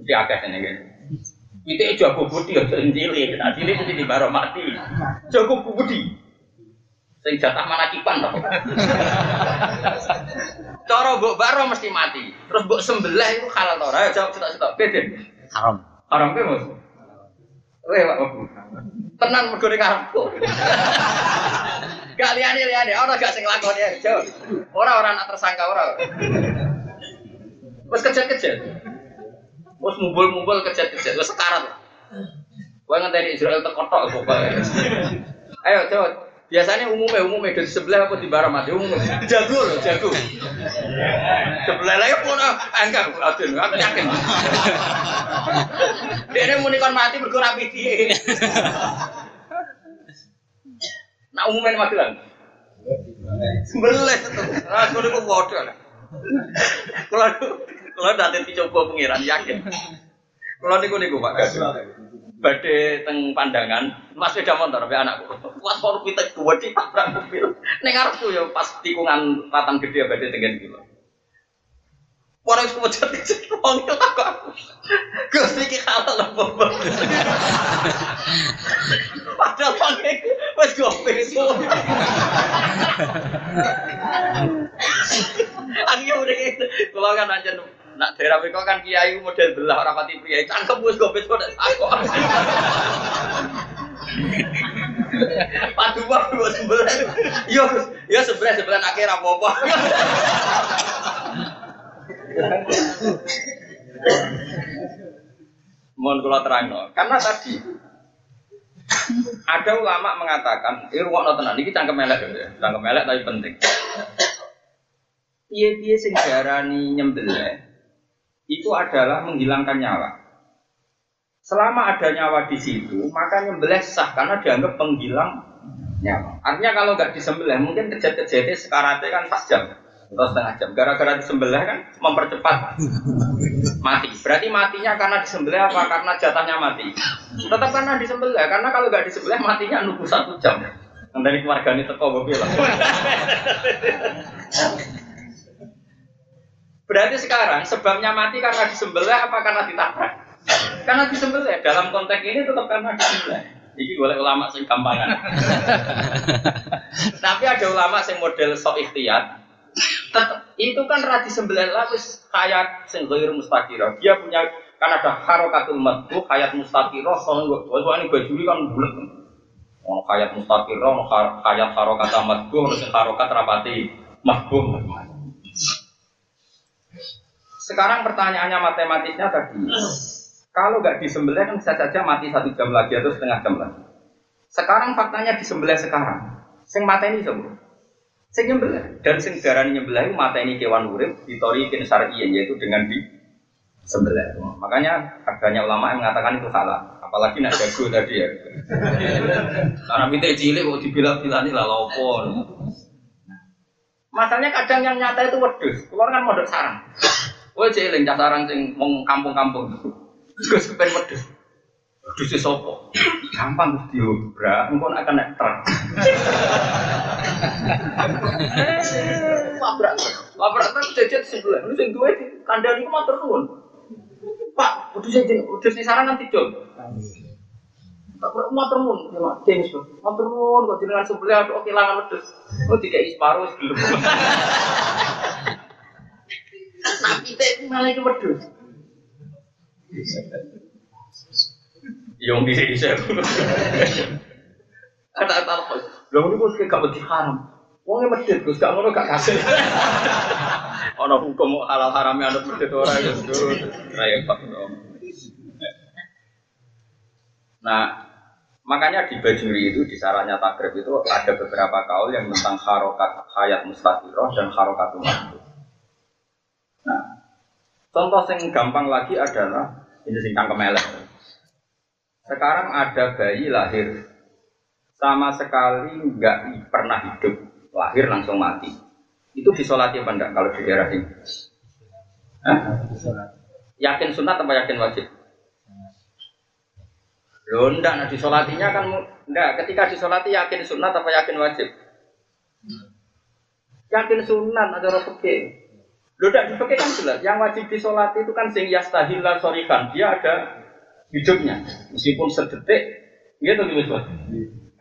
Mesti akeh ini kan. Pitik jago budi, cilik. Nah, cilik mesti di baro mati. Jago budi. Sing jatah mana kipan toh. <laughs> Cara mbok baro mesti mati. Terus mbok sembelih itu halal to ora? Jawab cetok-cetok. Beda. Haram. Haram ke Mas? Weh, Pak. Tenan mergo ning karepku. Gak liyane-liyane, ora gak sing lakoni jawab. Ora ora nak tersangka ora. Wes kejet-kejet. Wes mumbul-mumbul kejet-kejet, wes sekarat. Kowe ngenteni Israel tekotok pokoknya. Ayo, coba Biasanya umumnya umumnya dari sebelah apa di barang mati umum jago loh jago. Sebelah lagi pun ah enggak aku yakin. <laughs> Dia ini muni kon mati berkurang piti. Nah umumnya mati lah. Sebelah itu. Nah kalau aku bodoh lah. Kalau kalau nanti dicoba pengiran yakin. Kalau niku niku Pak badhe teng pandangan Mas sepeda motor be anakku. Pas baru kita dua di tabrak mobil. Ning arepku ya pas tikungan ratan gede badhe tengen kilo. Orang itu macam kecil, itu tak aku. Gus iki halal apa Padahal pakai wes gue peso. Aku udah gitu, kalau kan aja Nak daerah mereka kan kiai model belah orang pati pria, cangkem wis besok dan aku. <laughs> Padu mah dua sebelah, yo yo sebelah sebelah akhir apa apa. Mohon kalau terang no. karena tadi ada ulama mengatakan, ini ruang nonton ini cangkem melek ya, cangkem melek tapi penting. Dia sing darani nyembelih itu adalah menghilangkan nyawa. Selama ada nyawa di situ, maka nyembelih sah karena dianggap penghilang nyawa. Artinya kalau nggak disembelih, mungkin kejadian-kejadian sekaratnya kan pas jam atau setengah jam. Gara-gara disembelih kan mempercepat mati. Berarti matinya karena disembelih apa? Karena jatahnya mati. Tetap karena disembelih, karena kalau nggak disembelih matinya nunggu satu jam. Yang dari keluarga ini teko gue bilang. Berarti sekarang sebabnya mati karena disembelih apa karena ditabrak? Karena disembelih. Dalam konteks ini tetap karena disembelih. Ini boleh ulama sing gampangan. <laughs> Tapi ada ulama sing model sok ikhtiyat. Tetap, itu kan radi sembilan lapis hayat sing ghair mustaqirah. Dia punya kan ada harokatul madbu, hayat mustaqirah, soalnya gue ini bajuri kan bulat. Oh, hayat mustaqirah, hayat harokat madbu, harus harokat rapati mahbub. Sekarang pertanyaannya matematisnya tadi, kalau nggak disembelih kan bisa saja mati satu jam lagi atau setengah jam lagi. Sekarang faktanya disembelih sekarang. Sing mata ini semua. Sing nyembelih dan sing darah nyembelih mata ini kewan urip ditorikin syar'iyin yaitu dengan di sembelih. Makanya adanya ulama yang mengatakan itu salah. Apalagi nak jago tadi ya. Karena minta cilik kok dibilang-bilang ini lah lopo. Masalahnya kadang yang nyata itu wedus, keluar kan modal sarang. Kowe jeling cah sarang sing wong kampung-kampung. Gus kepen wedhus. Wedhus sapa? Gampang Gus diobrak, engko nak kena truk. Labrak. Labrak truk jejet sebelah. Lu sing duwe kandhani ku matur nuwun. Pak, wedhus sing wedhus sing sarang kan pernah matur nuwun, ya Mak. James, Bro. Matur nuwun kok jenengan sebelah aduh kehilangan wedhus. Oh dikai separuh sebelum. Tapi teh malah itu wedhus. Yang bisa bisa. Kata apa? Lalu ini gue gak beti haram. Wongnya medit, gue gak ngono gak kasih. Ono hukum halal haramnya ada medit orang itu. Raya pak. Nah, makanya di Bajuri itu di sarannya takrib itu ada beberapa kaul yang tentang harokat hayat mustaqiroh dan harokat umat. Contoh yang gampang lagi adalah ini sing kemelek. Sekarang ada bayi lahir sama sekali nggak pernah hidup, lahir langsung mati. Itu disolati apa enggak kalau di daerah ini? Hah? Yakin sunat apa yakin wajib? Loh enggak, nah disolatinya kan enggak, ketika disolati yakin sunat apa yakin wajib? Yakin sunat ada fikih. Loh enggak di fikih kan jelas, yang wajib disolati itu kan sing yastahillah sorikan, dia ada hidupnya. Meskipun sedetik gitu gitu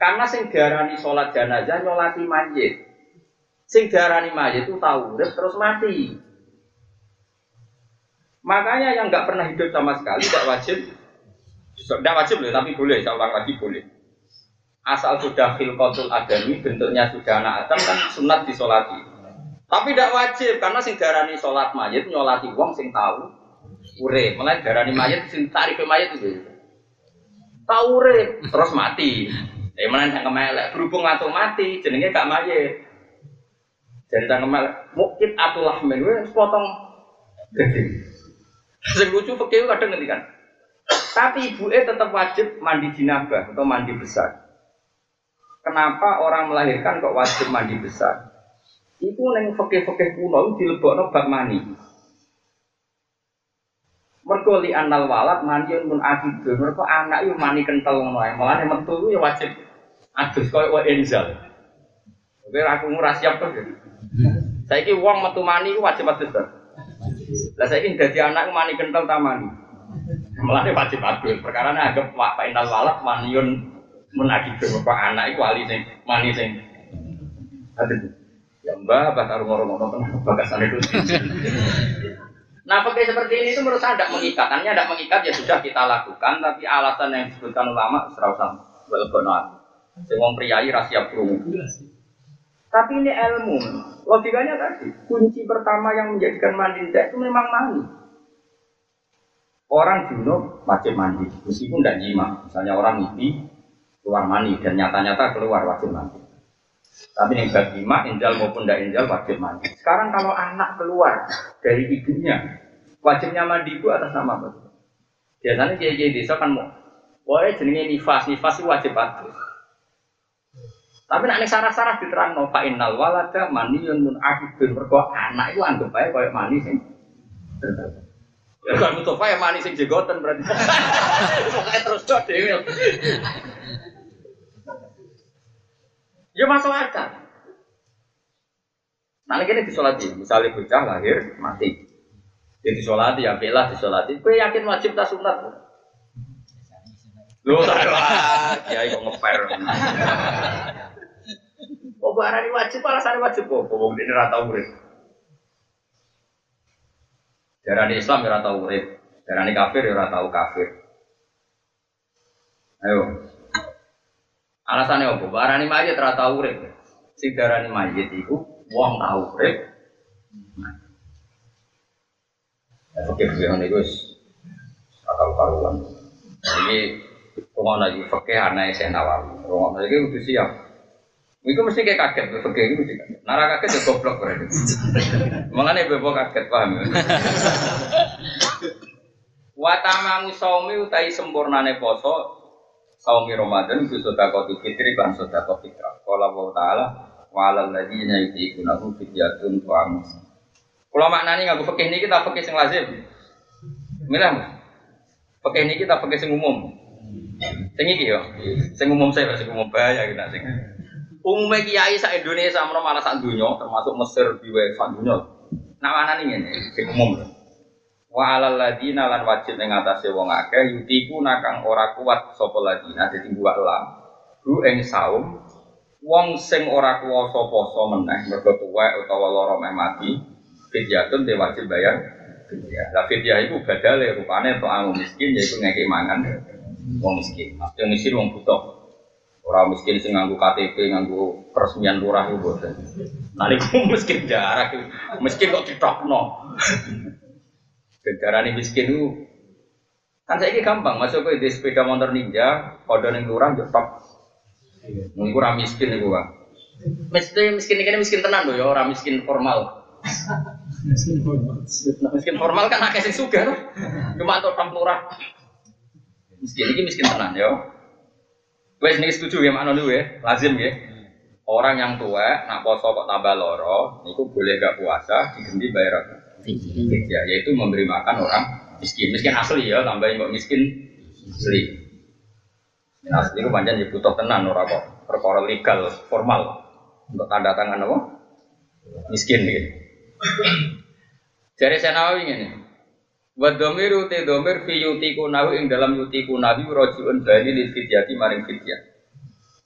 karena sing diarani sholat jenazah nyolati mayit. Sing diarani mayit itu tahu terus mati. Makanya yang nggak pernah hidup sama sekali tidak wajib. Tidak wajib loh tapi boleh saya ulang lagi boleh. Asal sudah filkotul adami bentuknya sudah anak adam kan sunat disolati tapi tidak wajib karena sing diarani sholat mayit nyolati wong sing tahu urip. Mulai darani mayat sing tarif mayat itu. Tahu urip terus mati. Eh mana yang kemelek berhubung atau mati jenenge gak mayat. Jadi tak kemelek mungkin atulah men potong. Sing lucu fakir kadang nanti kan. Tapi ibu e tetap wajib mandi jinabah atau mandi besar. Kenapa orang melahirkan kok wajib mandi besar? Iku neng fakir-fakir kuno dilebokno bab mani. Mergo li anal walad mandiun mun akidun. Mergo anak itu mani kental ngono ae. Mulane metu ya wajib adus koyo wa enzal. Oke aku ora siap to. Saiki wong metu mani wajib adus to. Lah saiki dadi anak mani kental ta mani. Mulane wajib adus. Perkara anggap wa inal walad maniun mun akidun. Mergo anak iku wali sing mani sing adus. Ya mbah bakar ngomong-ngomong bagasan itu. Nah, pakai seperti ini itu menurut saya tidak mengikat. Tidak mengikat ya sudah kita lakukan, tapi alasan yang disebutkan ulama serausan welbonoan. Semua priayi rahasia perungu. Tapi ini ilmu. Logikanya tadi, kunci pertama yang menjadikan mandi itu memang mandi. Orang junub wajib mandi, meskipun tidak jima. Misalnya orang mimpi keluar mandi dan nyata-nyata keluar wajib mandi. Tapi yang jima, injal maupun tidak injal wajib mandi. Sekarang kalau anak keluar dari ibunya, wajibnya mandi itu atas nama apa? Biasanya kiai kiai desa kan mau, boleh jenenge nifas, nifas itu wajib adus. Tapi nak sarah-sarah diterang no pak innal walada maniyun mun akibun mergo anak itu anggap aja kayak mani sing. Ya kan butuh ya mani sing jegoten berarti. <laughs> Pokoknya terus dewe. Ya masuk akal. Nah, ini disolati, misalnya bocah lahir mati, jadi disolati ya belah disolati. Kue yakin wajib tak sunat? Lu ya kok ngeper. Oh barang wajib alasan wajib kok. Wong ini rata urip. Darani Islam ya rata urip. Darani kafir ya rata kafir. Ayo. Alasannya apa? Barani mayit rata urip. Sing darani mayit iku wong tau urip. Fakir fakir itu akal karuan. Ini rumah lagi fakir anak saya nawawi. Rumah lagi udah siap. Itu mesti kayak kaget, fakir itu mesti kaget. Nara kaget ya goblok berarti. <laughs> Mengenai bebo kaget paham ya. <laughs> Watamamu saumi utai sempurnane poso saumi Ramadan itu sedekah fitri kan sedekah fitrah. Qala wa ta'ala wa 'alal ladzina yutiqunahu fidyatun ta'am kalau maknanya nggak fikih ini kita fikih yang lazim. Milah. Pakai ini kita pakai sing umum. Sing iki yo. Sing umum saya sing umum bahaya kita sing. Umumnya kiai sa Indonesia menawa malah sak termasuk Mesir biwe sak dunya. Nah mana nih ini sing umum. Wa alal ladina lan wajib ing atase wong akeh yutiku nakang ora kuat sapa ladina dadi buak lam. Hu ing saum wong sing ora kuwasa poso meneh mergo tuwek utawa lara meh mati fidyatun dia wajib bayar fidyah. Lah fidyah iku badale rupane tok wong miskin yaiku ngekek mangan wong miskin. Maksudnya miskin wong butuh. Orang miskin sing nganggo KTP, nganggo peresmian lurah itu boten. Nah miskin jarak, miskin kok ditokno. Darane miskin itu kan saya gampang masuk ke di sepeda motor ninja, kode ning lurah yo. Niku ora miskin niku, Pak. Miskin miskin ini miskin tenan lho ya, ora miskin formal. Nah, miskin formal kan akeh sing sugih to. Cuma untuk tok lurah. Miskin ini miskin tenan ya. Wes niki setuju ya makna dulu ya, lazim ya. Orang yang tua nak poso kok tambah loro, niku boleh gak puasa diganti bayar apa? Ya, yaitu memberi makan orang miskin. Miskin asli ya, tambahin kok miskin asli. Miskin asli itu panjang ya butuh tenan orang kok perkara legal formal untuk tanda tangan apa? Miskin gitu. Jadi saya nawawi ini. Wa te dhamir fi yutiku nahu ing dalam yutiku nabi rajiun bali li maring fidyah.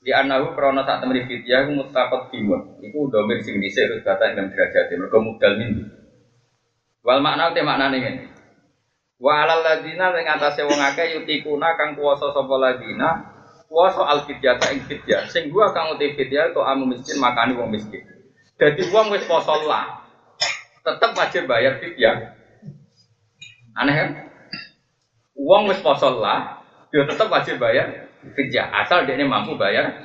Di anahu krana sak temri fidyah iku mustaqat dimun. Iku dhamir sing dhisik terus kata ing derajat mergo mudal min. Wal makna te maknane ngene. Wa alal ladina ing atase wong akeh yutikuna kang kuwasa sapa ladina kuwasa al fidyata ing fidyah. Sing gua kang uti fidyah to amu miskin makani wong miskin. Dadi wong wis poso lah. Tetep wajib bayar fidyah. Aneh kan? Uang wis poso lah, dia tetap wajib bayar fidyah asal dia ini mampu bayar.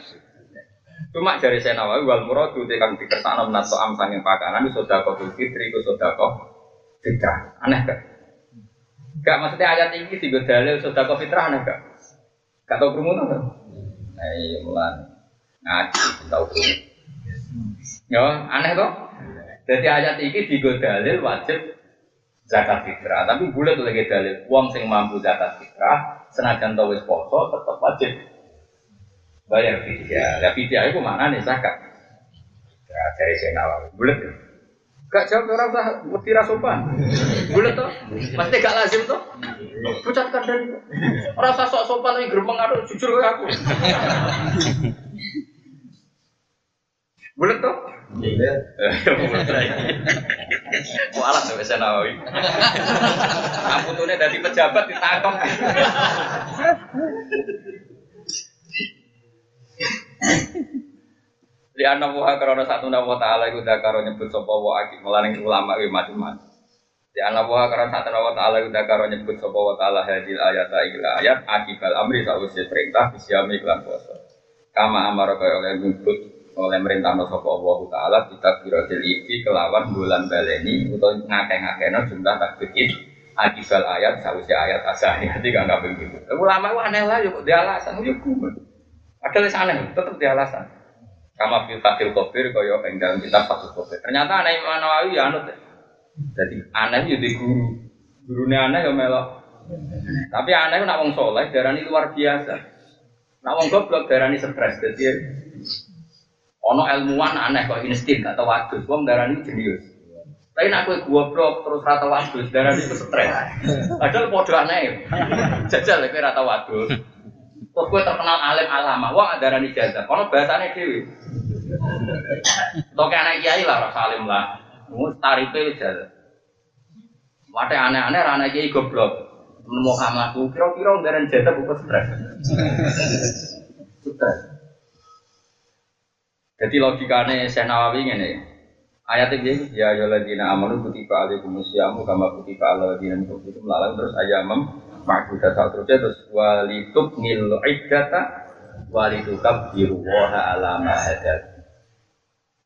Cuma dari saya nawawi wal muradu te kang dikersakno menato am sanging pakanan sedekah fitri iku sedekah fitrah. Aneh kan? Gak maksudnya ayat ini tiga dalil sedekah fitrah aneh gak? Gak tau krungu to? Nah, iya mulan ngaji tau krungu. Ya, aneh kok. Jadi ayat ini tiga dalil wajib zakat fitrah. Tapi bulat lagi dalil uang sing mampu zakat fitrah, senajan tau wis poso tetap wajib bayar fidyah. Ya fidyah itu mana nih zakat? Ya dari saya nawawi bulat. Gak jawab orang usah mesti sopan. Bulat tuh, <laughs> pasti gak lazim tuh. Pucat kandang. Orang usah sok sopan tapi geremeng aduh jujur ke aku. <laughs> Bulat tuh. Iya. Mualat tuh bisa nawawi. Kamu tuh dari pejabat ditangkap. <laughs> Di anak karena satu nama taala itu dah karo nyebut sopo wa akik melaning ulama wi macam-macam. Di anak karena satu nama taala itu dah karo nyebut sopo wa taala hadil ayat ayat ayat akibal amri sausya perintah bisyami iklan puasa. Kama amar kaya oleh nyebut oleh merintah sopo Allah taala kita birotil iki kelawan bulan baleni atau ngake-ngakeno jumlah takbir akibal ayat sausya ayat asahnya tidak nggak begitu. Ulama itu aneh lah yuk dia alasan Ada aneh tetap dia alasan. Kama fil fatil kofir kaya ing dalam kitab fatil kofir. Ternyata aneh Imam Nawawi ya anut. Jadi aneh ya di guru. Gurunya aneh ya melok. Tapi aneh nak wong soleh darani luar biasa. Nak wong goblok darani stres. Jadi ono ilmuwan aneh kok insting gak tau wadus. Wong darani jenius. Tapi nak kowe goblok terus rata wadus darani itu stres. Padahal podo aneh. Jajal kowe rata wadus. Terus gue terkenal alim alama, wah ada rani jazah. Kalau bahasanya dewi, Toke anak kiai lah, rasa alim lah. Mus tarife jazah. Wate aneh-aneh rana kiai goblok. Nemu aku, kira-kira nggaran jazah bukan stres. Stres. Jadi logikanya saya Nawawi ini. Ayat ini ya ya ladina amanu kutiba alaikumusyamu kama kutiba ala ladina min qablikum lalang terus ayamam saat terusnya terus walitub nil iddata walitukab biruwaha alama hadat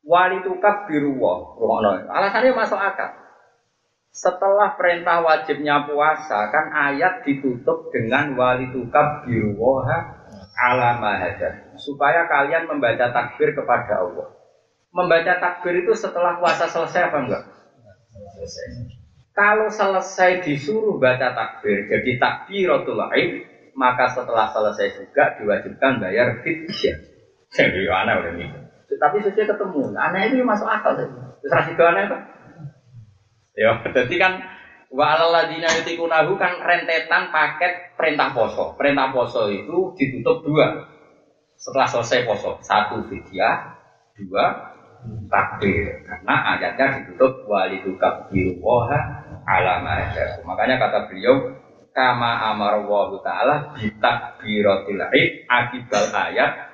walitukab biruwah alasannya masuk akal. Setelah perintah wajibnya puasa kan ayat ditutup dengan walitukab biruwaha alama hadat supaya kalian membaca takbir kepada Allah. Membaca takbir itu setelah puasa selesai apa enggak? Selesai Kalau selesai disuruh baca takbir, jadi takbiratul aid, maka setelah selesai juga diwajibkan bayar fidyah. Jadi aneh udah nih. Tapi sesuai ketemu, aneh itu masuk akal sih. Terus itu aneh kan? Ya, jadi kan wa alaladina yutikunahu kan rentetan paket perintah poso. Perintah poso itu ditutup dua. Setelah selesai poso, satu fidyah, dua takbir. Karena ayatnya ditutup walidu kabbiru woha alama. Makanya kata beliau kama amar wa taala bitakbiratil id akibal ayat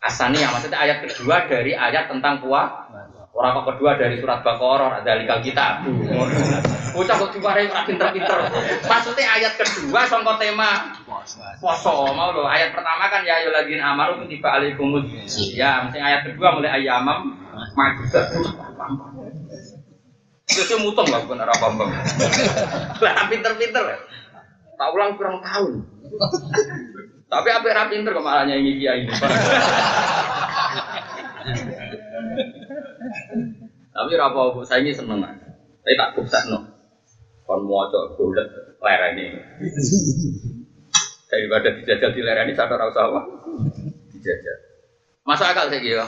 asani yang maksudnya ayat kedua dari ayat tentang puasa orang kok kedua dari surat Baqarah ada likal kita bocah kok diwarai ora pinter-pinter. Maksudnya ayat kedua sangka tema. Poso mau lo ayat pertama kan ya ayyuhalladzina amaru kutiba alaikumus ya mesti ayat kedua mulai ayamam majudat Terus mutong lah bukan arah bambang. <laughs> Lah pinter-pinter. Tak ulang kurang tahun. Tapi apa yang pinter kemalahnya ini kiai ini. Tapi apa saya ini seneng Saya tak kubsak no. Kon mau coba bulat lereni. Daripada dijajal di lereni saya rasa apa? Dijajal. Masa akal saya kira.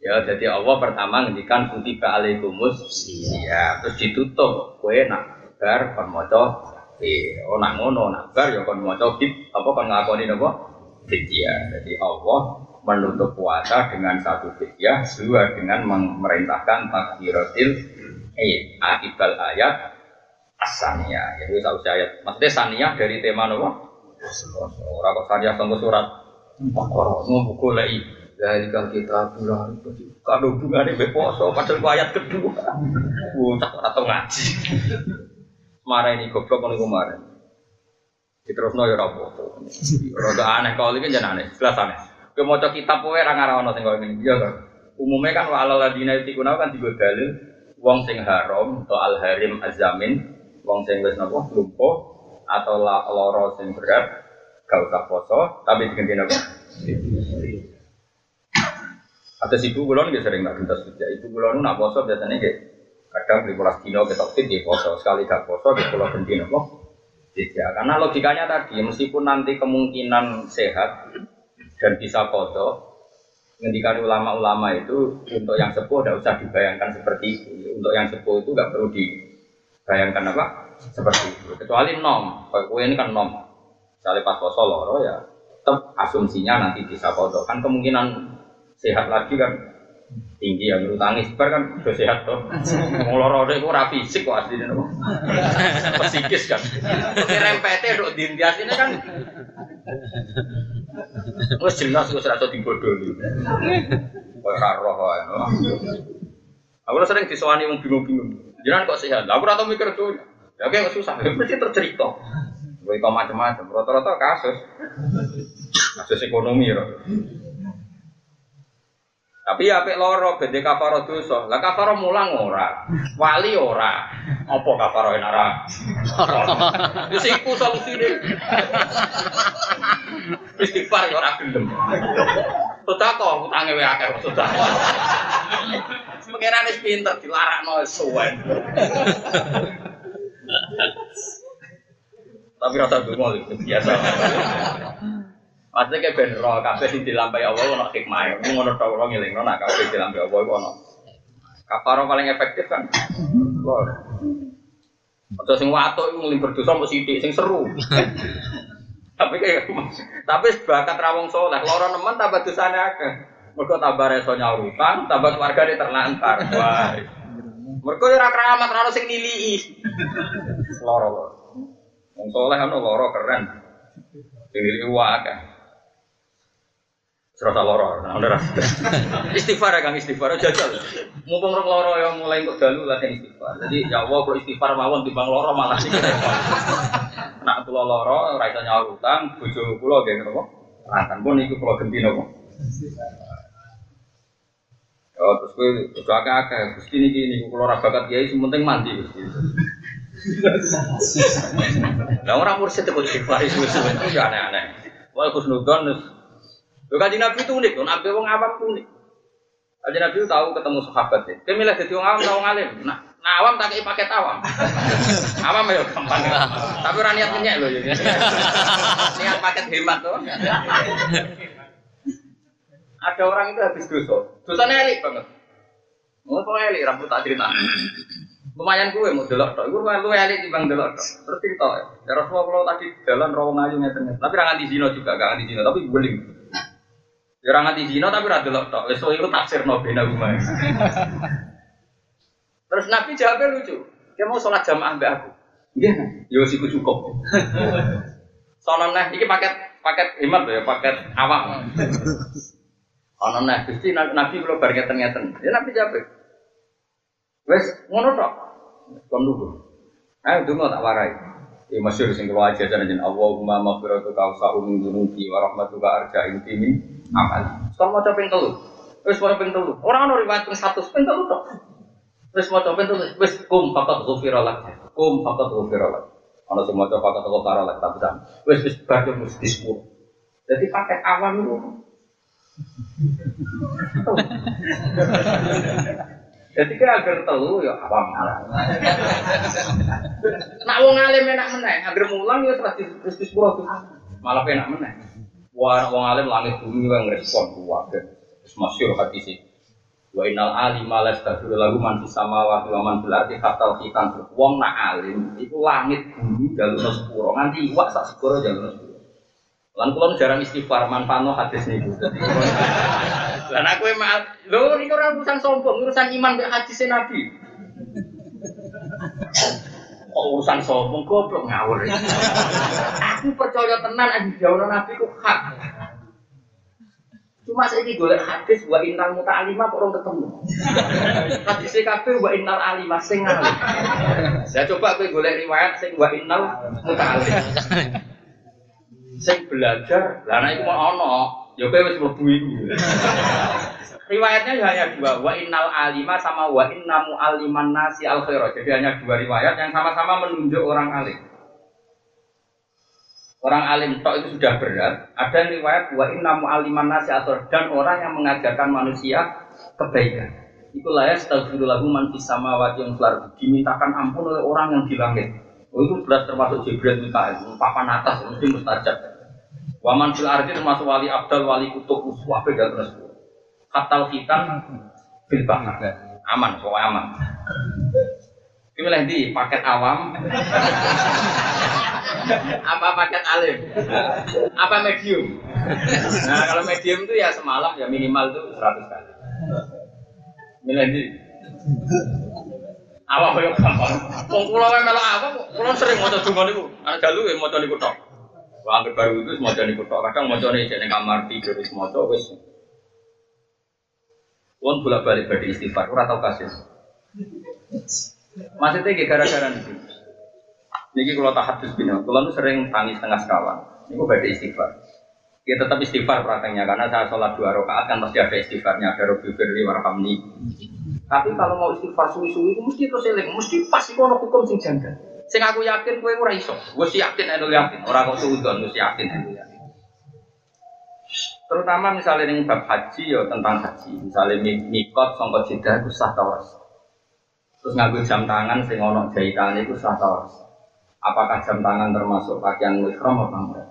Ya, jadi Allah pertama ngendikan kutiba alaikumus ya terus ditutup kue nak bar kon maca eh oh ngono nak bar ya kon maca apa kon ngakoni napa? Ya jadi Allah menutup puasa dengan satu ya dua dengan memerintahkan takbiratil eh akibal ayat asania jadi tahu ayat. Maksudnya saniyah dari tema napa? Orang kok saniyah tunggu surat mau buku kalau kita bulan kalau hubungannya beposo padahal ayat kedua, tak atau ngaji. Marah ini goblok kalau kemarin. Terus ya rapo. Roda aneh kalau ini jangan aneh, jelas aneh. Kau mau kitab poe orang arah ono tinggal ini, iya kan? Umumnya kan walau ladina itu kuno kan tiga dalil, wong sing haram atau al harim azamin, wong sing wes nopo lumpuh atau loro sing berat, gak usah poso, tapi diganti nopo. Ada ibu kulon dia sering nggak gentas kerja. Ibu kulon nak poso biasanya kayak kadang di pulas dino kita fit di poso sekali gak poso di pulau genti nopo. Tidak, karena logikanya tadi meskipun nanti kemungkinan sehat dan bisa foto, ngendikan ulama-ulama itu untuk yang sepuh tidak usah dibayangkan seperti itu. Untuk yang sepuh itu nggak perlu dibayangkan apa seperti itu. Kecuali nom, kalau ini kan nom. Misalnya pas poso loro ya, tetap asumsinya nanti bisa foto. Kan kemungkinan sehat lagi kan tinggi ya menurut tangis bar kan udah sehat tuh mau loro itu ora fisik kok aslinya nopo psikis kan rempete dok dintias ini kan Wes jelas wes rasa dibodohi. Kok ora roh wae. Aku sering disowani wong bingung-bingung. Jangan kok sehat. Aku ora tau mikir tuh. Ya kayak susah, mesti tercerita. Gue macam-macam, rata-rata kasus. Kasus ekonomi ya. Tapi ya apik loro bede kafaro dosa. Lah kafaro mulang ora. Wali ora. Apa kafaro enak ora? Wis iku solusine. Istighfar ya ora gelem. Sedekah utange wae akeh sedekah. Pengiran wis pinter dilarakno suwen. Tapi rasa dungo biasa. Maksudnya kayak ben roh kabeh sing dilampahi Allah ono hikmah. Mun ngono tok ora ngelingno nak kabeh dilampahi Allah iku ono. Kafaro paling efektif kan. Lor. Atau sing watuk iku nglimber dosa mbok sithik sing seru. <laughs> tapi kayak tapi bakat rawong soleh, loro nemen tambah dosane akeh. Mergo tambah reso nyaurutan, tambah keluargane terlantar. Wah. Mergo ora keramat ora sing nilii. Loro loro. Wong soleh ono loro keren. Sing nilii wae Serasa loro, nah udah <laughs> Istighfar ya kang istighfar, jajal. Mumpung rong loro yang mulai untuk dalu latihan istighfar. Jadi ya Allah kalau istighfar mawon timbang loro malah sih. <laughs> Nak tuh loro, raisa nyawa utang, bojo pulau kayak gitu kok. Akan pun itu pulau genti. Oh terus gue udah agak agak, terus gini gini, kalau rabakat kiai sementing mandi. Nah orang mursid itu istighfar sebenarnya aneh-aneh. Wah Gus Lho kanjeng Nabi itu unik, nabi wong awam itu unik. Kanjeng Nabi tahu ketemu sahabat ya. Dia milih jadi wong awam, wong alim. Nah, Nah, awam tak kei paket awam. <laughs> awam ya gampang. Tapi ora niat ngenyek lho ya. <laughs> niat paket hemat tuh. Ada orang itu habis dosa. Dosanya elik banget. Mau kok elik rambut tak cerita. Lumayan gue mau delok tok. Iku lu elik timbang delok tok. Terus cerita. Ya Rasulullah kalau tadi jalan rawang ayu ngeten. Tapi ra nganti zina juga, gak nganti zina, tapi guling. Ya ora nganti zina tapi ra delok tok. Wis iku tafsirno bena rumah. Terus Nabi jawabnya lucu. Dia mau sholat jamaah mbak aku. Iya, yo sih cukup. Soalnya nah, ini paket paket hemat ya, paket awak. Ono nah, gusti Nabi kalau bar ngeten ngeten. Ya Nabi jawab. Wes ngono tok. Kon dulu. Ayo dungo tak warai. Ya masyhur sing kula aja jan Allahumma maghfiratu ka usa'u min dzunubi wa rahmatuka arja intimi amal. Sekarang mau ping telu. Wes mau ping telu. Ora ono riwayat ping 100 ping telu tok. Wes mau ping. Wes kum fakat ghufira lak. Kum fakat ghufira lak. Ono sing maca fakat ghufira lak tapi sam. Wes wis badhe mesti. Jadi pakai awam itu jadi kira agar telu ya awam malah. <laughs> Nak wong alim enak meneh, agar mulang ya terus terus di sepuluh tuh. Malah enak meneh. Wah, wong alim langit bumi yang respon kuwabe. Terus masyhur hadis sih. Wa innal alima la yastaghfiru lahu man fis samawati wa man fil ardi hatta. Wong nak alim iku langit bumi jalur sepuro nganti iwak sak sepuro jalur sepuro. Lan kula jarang istighfar manfaatno hadis niku. <laughs> Lan aku emang lho niku ora urusan sombong, urusan iman mek hadis Nabi. Kok urusan sombong goblok ngawur. aku percaya tenan aja jauh Nabi ku hak. Cuma saya ini golek hadis wa innal muta'alima kok orang ketemu. Hadis kabeh wa innal alima sing alim. Saya coba aku golek riwayat sing wa innal muta'alim. Sing belajar, lah nek iku mau ono, ya kowe wis mlebu iku. Riwayatnya ya hanya dua, wa innal alima sama wa inna mu'alliman nasi al khaira. Jadi hanya dua riwayat yang sama-sama menunjuk orang alim. Orang alim tok itu sudah berat. Ada riwayat wa inna mu'alliman nasi al dan orang yang mengajarkan manusia kebaikan. Itulah ya astaghfirullah man fis samawati wal ardi. Dimintakan ampun oleh orang yang di langit. Oh, itu jelas termasuk Jibril Mikael, papan atas mesti mustajab. Waman fil ardi termasuk wali abdal, wali kutub, uswah beda terus. Katal hitam bil bahar. Aman, pokoknya aman. Ini milih di paket awam. apa paket alim? Apa medium? Nah, kalau medium itu ya semalam ya minimal itu 100 kali. Milih di awak koyo gampang. Wong kula melok awak, kula sering maca donga niku. Ana dalu ya maca niku tok. Wah, anggere baru itu maca niku tok. Kadang macane jek ning kamar tidur wis maca wis. Wong bolak-balik badhe istighfar, ora tau kasus. Maksudnya kayak gara-gara niku. Niki kalau tak hadis bina, kalau sering tangis tengah sekawan. Niku badhe istighfar. Ya tetap istighfar prakteknya karena saya sholat dua rakaat kan pasti ada istighfarnya, ada Robi Firli warhamni. Tapi kalau mau istighfar suwi-suwi itu mesti terus eling, mesti pas iku ono hukum sing janggal. Sing aku yakin kowe ora iso. Wis yakin anu yakin, ora kok suudon wis yakin anu yakin. Terutama misalnya ning bab haji ya tentang haji. Misalnya mikot sangka Jeddah itu sah tawas. Terus nganggo jam tangan sing ono jahitane itu sah tawas. Apakah jam tangan termasuk pakaian ihram apa enggak?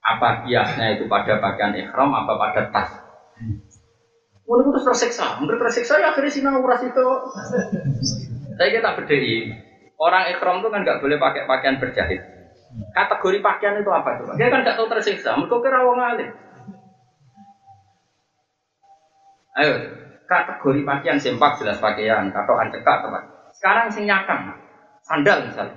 Apa kiasnya itu pada pakaian ihram apa pada tas? Mulai terus tersiksa, mulai tersiksa ya akhirnya sinau uras itu. Saya kita bedai, orang ikhram itu kan nggak boleh pakai pakaian berjahit. Kategori pakaian itu apa itu? Dia kan nggak tahu tersiksa, mereka kira wong alim. Ayo, kategori pakaian sempak jelas pakaian, katoan cekak teman. Sekarang sing nyakang, sandal misalnya.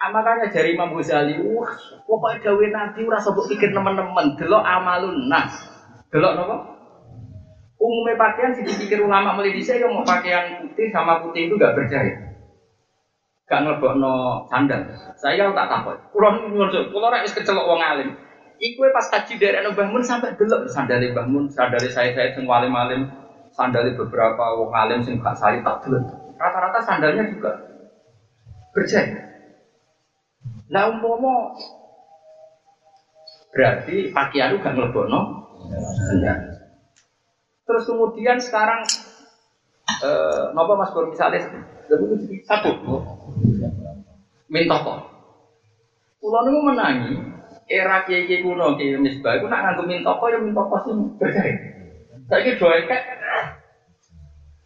Ah, makanya dari Imam Ghazali, wah, pokoknya gawe nabi ora sebut pikir teman-teman, delok amalun nas. Delok napa? Umumnya pakaian sih dipikir ulama mulai saya mau pakaian putih sama putih itu gak berjahit. Gak no sandal. Saya tak takut. Kulo nyuwun, kulo ora wis kecelok wong alim. Iku pas haji dari Anu Bangun sampai delok sandali bangun, sandali saya saya sing alim alim, sandali beberapa wong alim sing gak sari tak delok. Rata-rata sandalnya juga berjahit. Nah umpomo berarti pakaian gak ngelebono sandal. Terus kemudian sekarang eh napa Mas Bur misalnya sabuk mintoko. Kulo niku menangi era kiai-kiai kuno kiai misbah iku nak nganggo mintoko ya mintoko sing berjaya. Saiki doa kek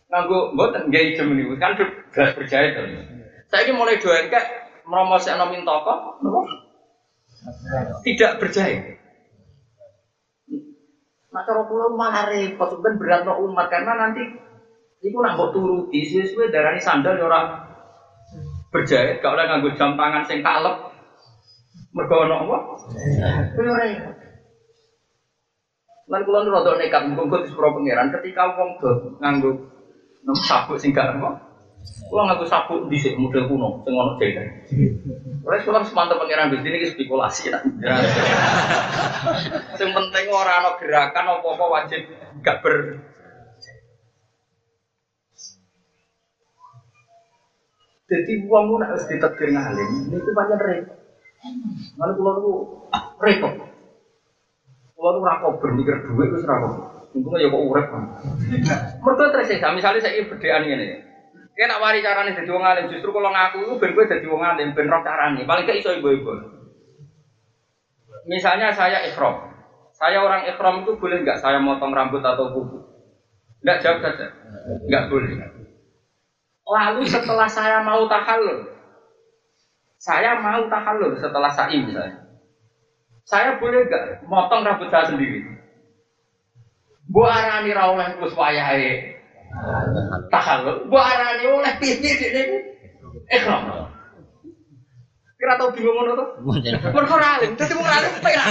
nganggo mboten nggih ijem niku kan beras berjaya to. Saiki mulai doa kek mromosekno mintoko napa? Tidak berjaya. Nah cara kula malah repot ben berat no umat karena nanti iku nak mbok turuti suwe-suwe darani sandal ya ora berjahit gak oleh nganggo jam tangan sing kalep. Mergo ono apa? Kuwi ora repot. Lan kula rada nekat munggo disepuro pangeran ketika wong do nganggo nem sabuk sing gak apa. Kula nganggo sabuk dhisik model kuno sing ono jahit. Oleh kula harus mantep pangeran Gusti ini spekulasi nak. <laughs> Sing penting ora ana gerakan apa-apa wajib gak ber Jadi uang mu harus ditetir ngalim, ini itu banyak repot. Mana pulau itu repot. Pulau itu rakop bermikir duit itu rakop. Untungnya ya kok urep kan. <laughs> Mereka tersiksa. Misalnya saya berdean ini. Kayak nak wari carane jadi wong alim, justru kalau ngaku itu ben gue jadi wong alim, ben roh carane. Paling gak iso ibu-ibu. Misalnya saya ikhram. Saya orang ikhram itu boleh nggak saya motong rambut atau kuku? Nggak jawab saja. Nggak boleh. Lalu setelah saya mau tahallul, saya mau tahallul setelah sa'i misalnya. Saya boleh nggak motong rambut saya sendiri? Bu arani ra oleh kus wayahe tahallul, bu arani oleh piye dene ikhram. Kira tau bingung ngono to? Mergo ora alim, dadi wong alim penak.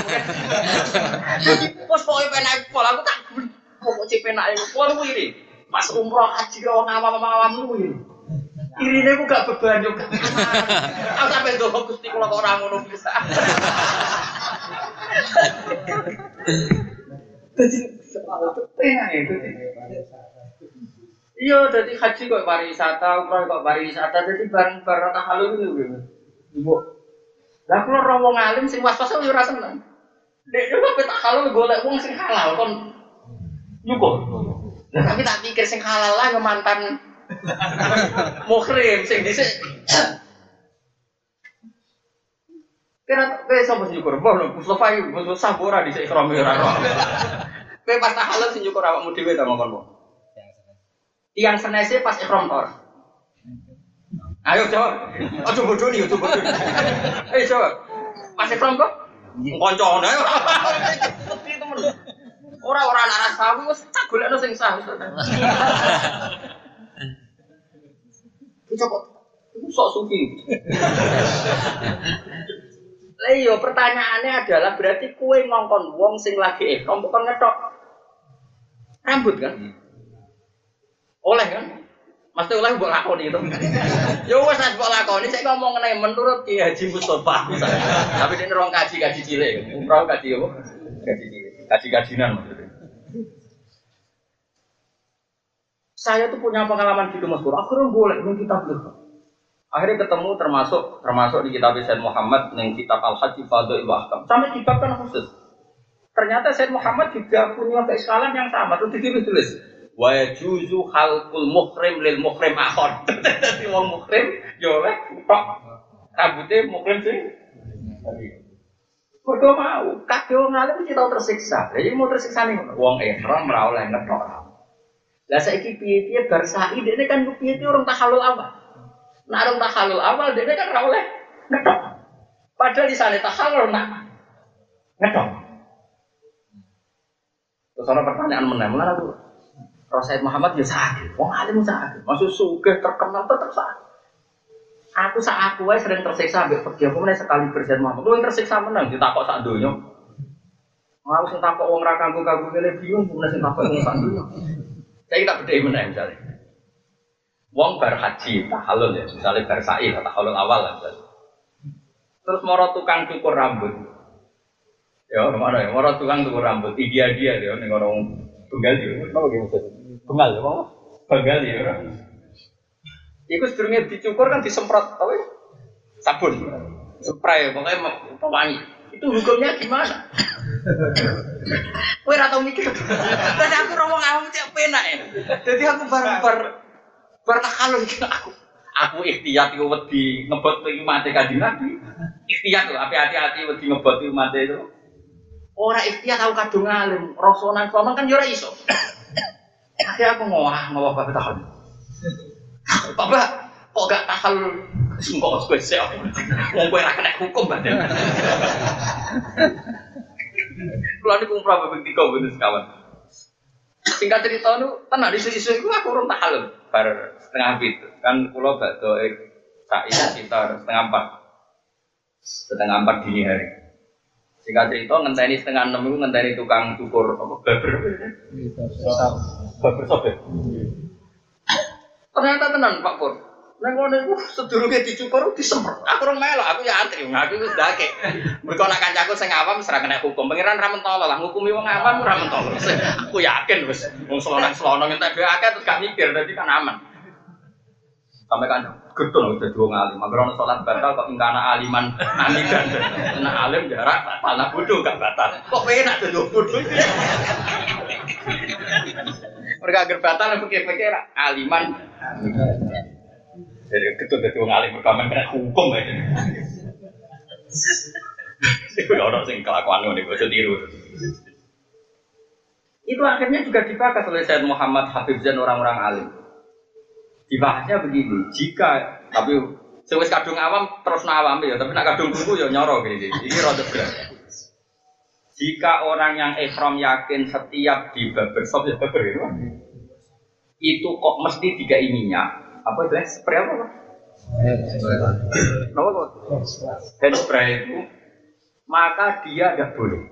Dadi pos pokoke penak pola aku tak pokok cek penak iku kuwi kuwi Pas umroh haji ke wong lu ini. Irine ku gak beban yo. Aku sampe ndonga Gusti kula kok ora ngono bisa. Dadi penak itu. Iya, jadi haji kok pariwisata, umroh kok pariwisata, jadi bareng-bareng tahalul itu gitu. Ibu. Lah kalau orang wong alim sing was-was yo ora seneng. Dek yo kok tahalul golek wong sing halal kon nyukur. Lah tapi tak pikir sing halal lah mantan muhrim sing dhisik. Kira kowe sapa sing nyukur? Mbah Mustofa iki Mustofa ora dhisik ikram ora ora. <laughs> Kowe pas tak halal sing nyukur awakmu dhewe ta mongkon. Tiang senese pas ikram tor. Ayo jawab. Aja bodoh nih, aja bodoh. Ayo jawab. Pas ikram kok? Koncone. Ora ora anak aku wis tak golekno sing sah. Coba itu sok suki. Lah iya pertanyaannya adalah berarti kue ngongkon wong sing lagi ihram bukan ngetok rambut kan? Oleh kan? Mesti oleh buat lakoni itu. <laughs> Ya wes saya buat lakoni. Saya ngomong mengenai menurut Ki Haji misalnya. Tapi ini orang kaji kaji cilik. Umroh kaji apa? Kaji cilik. Kaji kajinan maksudnya. Saya tuh punya pengalaman gitu Mas Bro. Akhirnya boleh nih kitab itu. Akhirnya ketemu termasuk termasuk di kitab Said Muhammad yang kitab Al Haji Fadl Ahkam. Sampai kitab kan khusus. Ternyata Said Muhammad juga punya keiskalan yang sama. Terus ditulis tulis wa yajuzu halqul muhrim lil muhrim akhon. <laughs> Dadi wong muhrim yo oleh tok rambutnya muhrim sih. Mergo mau, kabeh wong alim mesti tau tersiksa. Lah iki mau tersiksa nih wong ihram ora oleh ngetok. Lah saiki piye-piye bar sa'i dene kan piye-piye orang tahalul awal. Nah orang tahalul awal dene kan ora oleh ngetok. Padahal di sana tahalul nak ngetok. Terus ada pertanyaan meneh, mana aku Rasul Muhammad ya sakit, wong alim sakit, maksud sugih terkenal tetap sakit. Aku saat aku sering tersiksa ambek pergi aku meneh sekali berjalan Muhammad. Lu tersiksa menang ditakok sak donya. Mau sing takok wong ra kanggo-kanggo kene bingung meneh sing takok wong sak donya. Saya tak bedhe meneh misalnya. Wong bar haji tahallul ya, misalnya bar sa'i tahallul awal lah misalnya. Terus moro tukang cukur rambut. Ya, mana ya? Moro tukang cukur rambut, dia dia ya ning orang Tunggal ya, apa gitu ya, apa? Tunggal ya. Iku sedurunge dicukur kan disemprot apa ya? Sabun. Spray pokoknya pewangi. Itu hukumnya gimana? Kowe ora tau mikir. Terus aku ora wong awam cek penak ya. Dadi aku bar bar bar takalun iki aku. Aku ikhtiyat iku wedi ngebot iki mate kanjeng Nabi. Ikhtiyat lho, api hati-hati wedi ngebot iki mate itu. Ora ikhtiyat aku kadung alim, rasonan sono kan yo ora iso. Akhirnya aku ngowah, ngowah bapak tahun. Bapak, kok gak tahal sungkok gue sih Wong kowe ora kena hukum badan. Kulo niku umrah babing tiga bener sekawan. Singkat cerita nu tenan isu-isu iku aku urung tahal bar setengah pitu. Kan kulo bakdo sak sekitar setengah empat. Setengah empat dini hari. Singkat cerita ngenteni setengah enam itu ngenteni tukang cukur apa baber. Baber sobek. Ternyata tenan Pak Pur. Nang ngono iku sedurunge dicukur disemprot. Aku ora melok, aku ya antri. Aku wis ndake. Mergo nak kancaku sing awam wis ora kena hukum. Pangeran ra mentolo lah ngukumi wong awam ora mentolo. Aku yakin wis wong selonang-selonang entek dhewe akeh terus gak mikir dadi kan aman. Sampai kan getun udah dua ngalim. Mager ono salat batal kok ingkana aliman amidan. Nah alim jarak batal nah bodoh gak batal. Kok enak tuh bodoh. Mereka agar batal aku pikir-pikir aliman. Jadi ketut dari wong alim pertama kena hukum aja. Itu orang sing kelakuan nih, gue tiru. Itu akhirnya juga dibahas oleh Said Muhammad Habib Zain orang-orang alim. Dibahasnya begini, jika tapi sewis kadung awam terus awam ya, tapi nak kadung tunggu ya nyoro gini. Ini rada berat. Jika orang yang ikhram yakin setiap di barbershop ya barber itu, itu kok mesti tiga minyak, apa itu spray apa pak? Apa? Hand spray itu maka dia tidak boleh.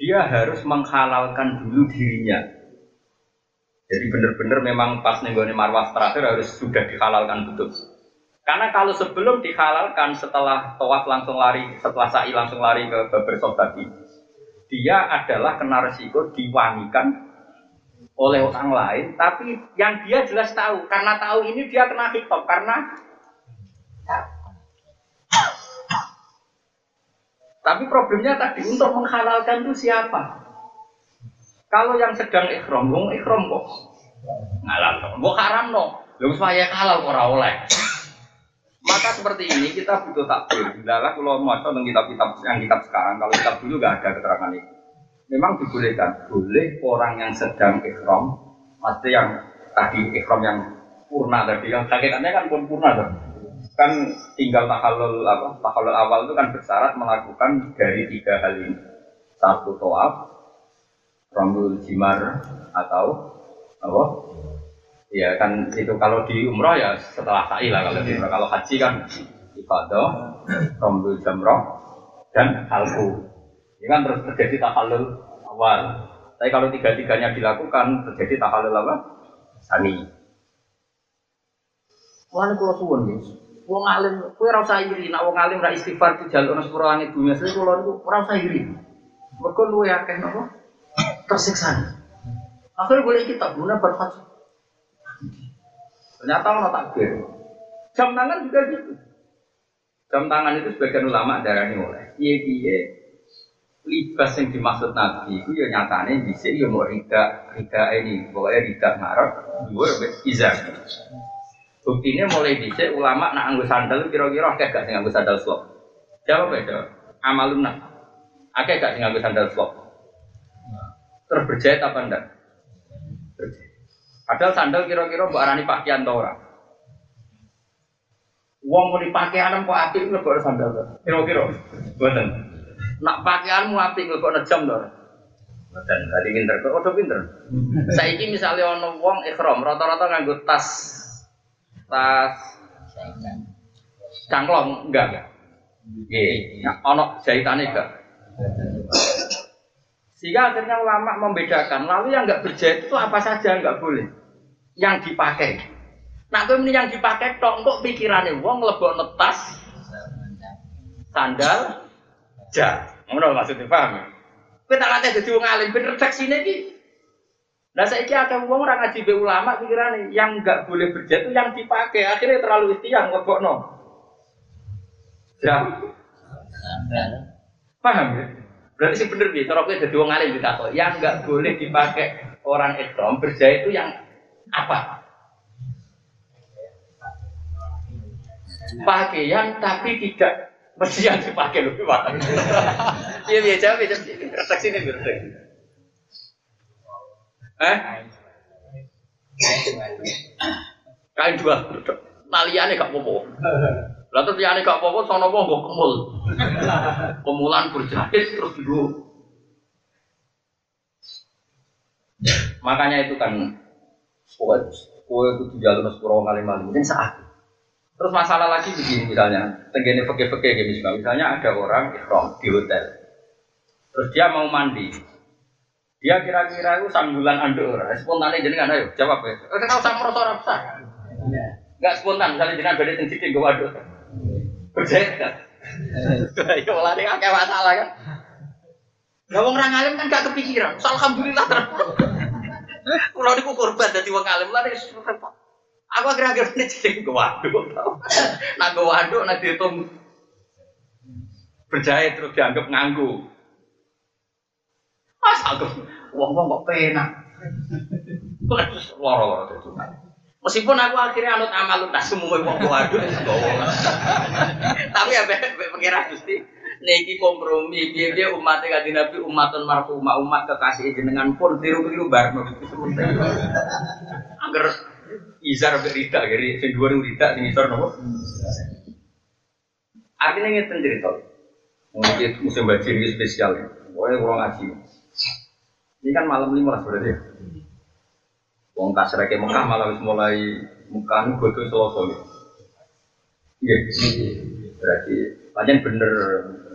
Dia harus menghalalkan dulu dirinya. Jadi benar-benar memang pas nenggone marwah terakhir harus sudah dihalalkan betul. Karena kalau sebelum dihalalkan setelah tawaf langsung lari, setelah sa'i langsung lari ke barbershop tadi, dia adalah kena resiko diwangikan oleh orang lain, tapi yang dia jelas tahu, karena tahu ini dia kena hitop, karena tapi problemnya tadi untuk menghalalkan itu siapa? Kalau yang sedang ikhram, wong ikhram kok ngalal, kok haram no, lu supaya halal kok oleh. Maka seperti ini kita butuh takbir. Adalah kalau mau tentang kitab-kitab yang kitab sekarang, kalau kitab dulu nggak ada keterangan itu. Memang dibolehkan. Boleh orang yang sedang ikhram maksudnya yang tadi ikhram yang purna tadi yang hakikatnya kan pun purna tuh kan tinggal tahalul apa tahalul awal itu kan bersyarat melakukan dari tiga hal ini. Satu toab rambul jimar atau apa ya kan itu kalau di umroh ya setelah sa'i lah kalau di umroh kalau haji kan ibadah rambul jamroh dan halku ini kan terus terjadi tahalul awal. Tapi kalau tiga-tiganya dilakukan terjadi tahalul apa? Sani. Wah, kalau suwun nih. Wong alim, kue rasa iri. Nak wong alim ra istighfar di jalur sepuluh langit bumi. Jadi kalau itu rasa iri. Mereka lu yakin apa? Tersiksa. Akhirnya boleh kita guna berhasil. Ternyata orang takbir. Jam tangan juga gitu. Jam tangan itu sebagian ulama darah ini oleh. Iya iya libas yang dimaksud Nabi itu ya nyatanya bisa ya mau rida rida ini pokoknya rida ngarep dua izar buktinya mulai bisa ulama nak anggus sandal kira-kira akeh gak sing anggus sandal slop jawab ya jawab. Amalun akeh gak sing anggus sandal slop terus berjahit apa enggak padahal sandal kira-kira buat arani pakaian tau orang Uang mau dipakai anak kok api itu lebih sandal kira-kira buatan Nak pakaianmu api kok nejam to. Dan tadi pinter, kok udah pinter. <laughs> Saiki misalnya ono wong ikhram rata-rata nganggo tas tas cangklong enggak enggak. Nggih, nah, ono jahitane enggak. <laughs> Sehingga akhirnya ulama membedakan, lalu yang enggak berjahit itu apa saja enggak boleh. Yang dipakai. Nah, itu yang dipakai tok kok pikirannya wong lebok tas sandal ja. Ngono maksudnya paham. Kowe tak latih dadi wong alim ben redaksine iki. Lah saiki akeh wong ora ngaji be ulama pikirane yang enggak boleh berjatuh yang dipakai akhirnya terlalu istiang ngebokno. Ya. Paham ya? Berarti sih bener nih, cara kowe dadi wong alim ditakok. Yang nggak boleh dipakai orang ihram berjahit itu yang apa? Pakaian tapi tidak mesti yang dipakai lebih Pak. <laughs> Iya iya jawab ya jawab. Refleksi ini refleksi. Eh? Kain dua. Taliannya gak apa-apa. Lah terus liyane gak apa-apa sono apa nggo kemul. Kemulan berjahit terus dulu. Makanya itu kan kowe kowe kudu jalur sepuro ngalim-alim mungkin saat. Terus masalah lagi begini misalnya, tenggene peke-peke kayak misalnya, misalnya ada orang ikhram di hotel. Terus dia mau mandi. Dia kira-kira itu sambulan andor, spontan jenengan ayo jawab ya. Kita tahu sama orang besar. Enggak spontan, misalnya jenengan beda tinggi tinggi waduh. Berjaya <laughs> kan? Ya malah ini akeh masalah kan. Gak wong orang alim kan gak kepikiran. So, alhamdulillah terus. <laughs> Kalau niku korban dadi wong alim lah repot. Aku akhir-akhir ini jadi <laughs> waduk. Nah gue waduk, nah dihitung berjaya terus dianggap nganggu. Mas aku, wong-wong kok penak. Loro-loro itu. Meskipun aku akhirnya anut lunas semua wong waduk, tapi ya pengira gusti. Niki kompromi, biar dia umatnya kaji nabi umatun marhumah umat kekasih jenengan pun tiru-tiru begitu Agar izar rida, jadi dua ribu rida, sing izar nopo. Artinya ngeten cerita. Mungkin musim banjir ini spesial ya. Pokoknya kurang ngaji. Ini kan malam lima lah berarti ya. Wong kasreke Mekah malah wis mulai Mekah nu bodo Selasa ya. Iya. Berarti pancen bener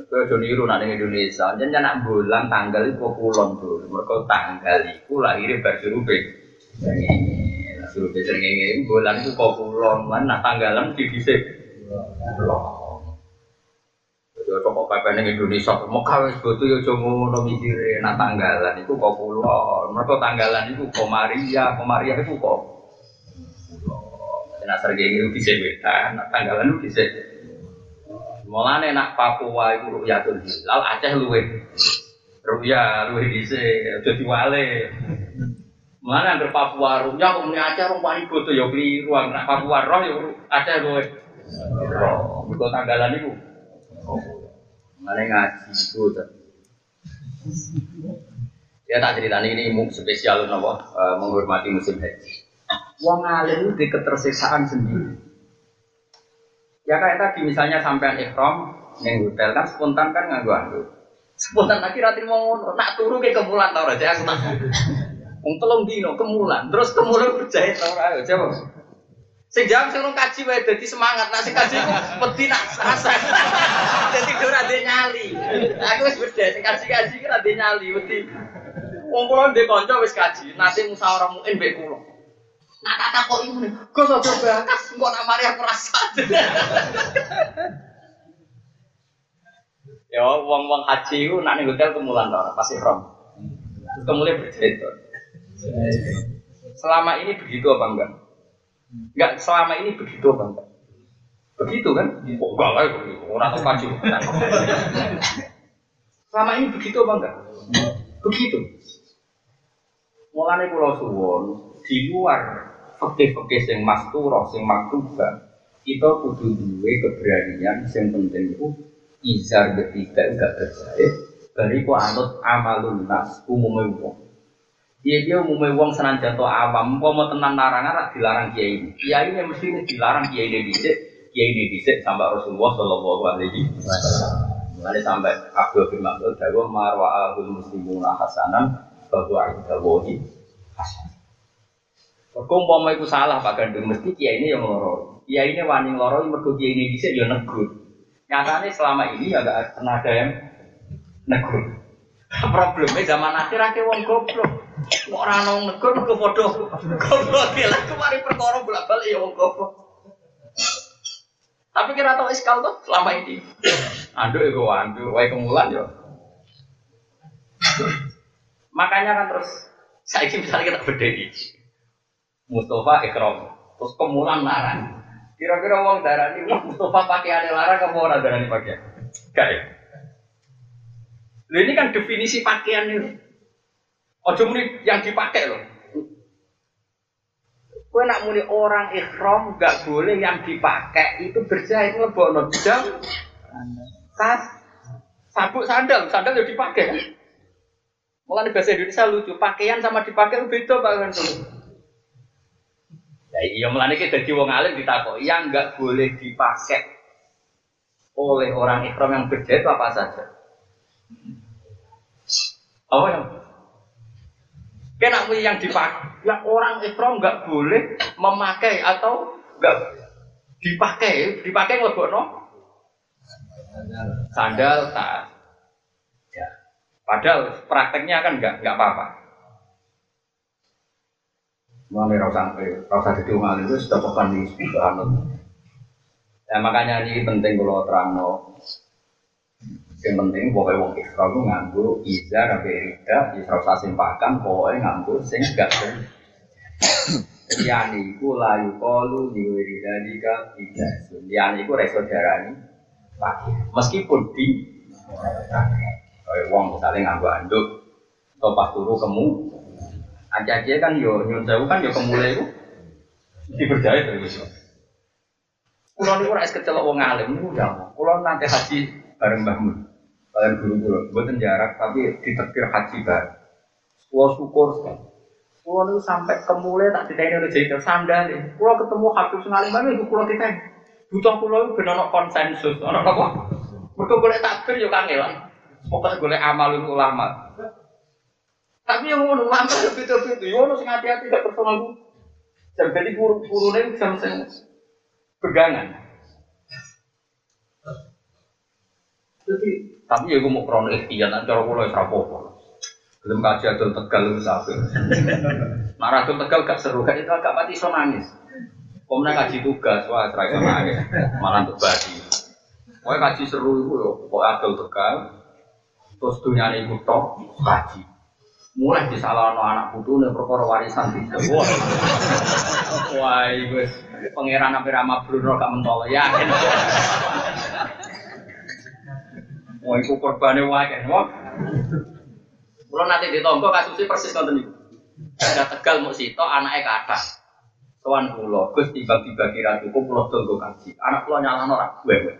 Kowe aja niru nak ning Indonesia, jan nak bulan tanggal iku kulon tuh. Mergo tanggal iku lahire bar surupe. Surupe srengenge bulan iku kok kulon, lan nak tanggalan di dhisik. Yo kok pepe ning Indonesia, Mekah wis bodo yo aja ngono mikire nak tanggalan iku kok kulon. Mergo tanggalan iku Komaria, Komaria iku kok Nah, srengenge iku dhisik wetan, nak tanggalan dhisik Mulane nak Papua iku ruyatul hilal Aceh luwe. Ruya luwe dhisik, aja diwale. Mulane anggere Papua ruya kok Aceh rong paling bodo ya kliru, nak Papua roh ya Aceh luwe. Roh, mergo tanggalan iku. Mulane ngaji iku Ya tak cerita ini spesial nopo menghormati musim haji. Wong alim di ketersiksaan sendiri. Ya kayak tadi misalnya sampean ikhram neng hotel kan spontan kan nganggo ando. Spontan lagi ratri mau ngono, nak turu ke kemulan tau aja aku tak. Wong telung dino kemulan, terus kemulan berjahit tau coba. Sing jam sing kaji wae dadi semangat, nak sing kaji ku wedi nak rasa. <laughs> Dadi ora nyali. Aku wis berjahit sing kaji-kaji ki ade nyali wedi. Wong kula ndek kanca wis kaji, nate musyawarah muin mbek kula. Nah tak takut ini, gue so coba kas, kok nak mari aku rasa. ya, uang uang haji itu nak nih hotel kemulan tau, pasti rom. Terus kemudian bercerita. Selama ini begitu apa enggak? Enggak, selama ini begitu enggak? Begitu kan? Oh, enggak lah, orang tahu kaji. Selama ini begitu apa enggak? Begitu. Mulane pulau suwon di luar fakih-fakih sing masturah, sing maktuba, kita kudu duwe keberanian sing penting itu izar ketiga enggak terjahit dari ku anut amalun nas umumnya wong dia dia umumnya wong senang jatuh awam kok mau tenang larangan rak dilarang kiai ini kiai ini mesti dilarang kiai ini dicek kiai ini dicek sampai Rasulullah Shallallahu Alaihi Wasallam Mulai sampai Abdul bin Mas'ud Dawa marwa ahul muslimuna hasanan bahwa idawahi hasan Kok umpama iku salah Pak Gandung mesti kiai ini yang loro. Kiai ini wani loro mergo kiai ini bisa ya negur. Nyatanya selama ini ya gak pernah ada yang negur. <laughs> Problemnya zaman akhir akhir wong goblok. Kok ora ono negur mergo padha goblok ya lah kemari perkara bolak-balik ya wong goblok. Tapi kira tau iskal tuh selama ini. Anduk ya gue anduk, wae kemulan ya. Makanya kan terus saya misalnya kita berdiri. Mustafa ikram. Terus kemulan larang. Kira-kira uang darah ini Mustafa pakai ada larang kamu orang darah ini pakai? Gak ini kan definisi pakaian ini. Ojo muni yang dipakai loh. Kue nak muni orang ikhram nggak boleh yang dipakai itu berjahit ngelebok jam tas sabuk sandal sandal yang dipakai. Mulai bahasa Indonesia lucu pakaian sama dipakai beda pak kan Ya iya mulane kita jadi wong alim ditakok yang nggak boleh dipakai oleh orang ikhram yang berjahit apa saja. Apa yang Kena yang dipakai, yang orang ikhram nggak boleh memakai atau nggak dipakai, dipakai ngelebok no? Sandal, tas. Ya. Padahal prakteknya kan nggak nggak apa-apa. Mulai rasa rasa jadi umat itu sudah pekan di subhanallah. Ya makanya ini penting kalau terang no. Yang penting pokoknya wong ikhra itu nganggo iza rabe rida, ikhra sasin pakan, pokoknya nganggo sing gak sing. <coughs> Yani iku layu kolu diwiri dalika tidak. Yani iku reso darani pakai. Meskipun di wong misalnya nganggo anduk, atau pas turu kemu, aja-aja kan yo nyun kan yo kemulai itu dipercaya terus. Kulo niku ora es kecelok wong alim niku. Kulo nanti haji bareng Mbah Mun kalian guru guru buatan jarak tapi ditetir haji bareng. Kulo syukur sekali Kulo itu sampai kemulai tak ditanya udah jadi sandal ya Kulo ketemu Habib Sengalim mana itu kulo ditanya butuh kulo itu benar konsensus. Orang apa? Mereka boleh takbir yo kangelan pokoknya boleh amal ulama. Tapi yang mau ulama itu itu yo ono sing hati-hati gak personal jadi guru guru bisa pegangan jadi tapi ya gue mau krono ikhtiar, nanti cara gue ya Belum kaji adol tegal itu sampai. Marah adol tegal gak seru, gak itu agak mati so nangis. Kemudian kaji tugas, wah serai so nangis, malah untuk badi. Pokoknya kaji seru itu ya, pokoknya adol tegal. Terus dunia ini ikut tok, kaji. Mulai disalahkan anak putu nih perkara warisan di Wah, wah, gue pangeran apa ramah Bruno gak mentol. Wah, itu korbannya wae wah. Kalau nanti ditompo kasusnya persis nonton itu. Ada tegal mau sito anaknya ke atas. Tuan pulau, gus tiba tiba kira cukup pulau tunggu kaji. Anak pulau nyala norak, gue gue.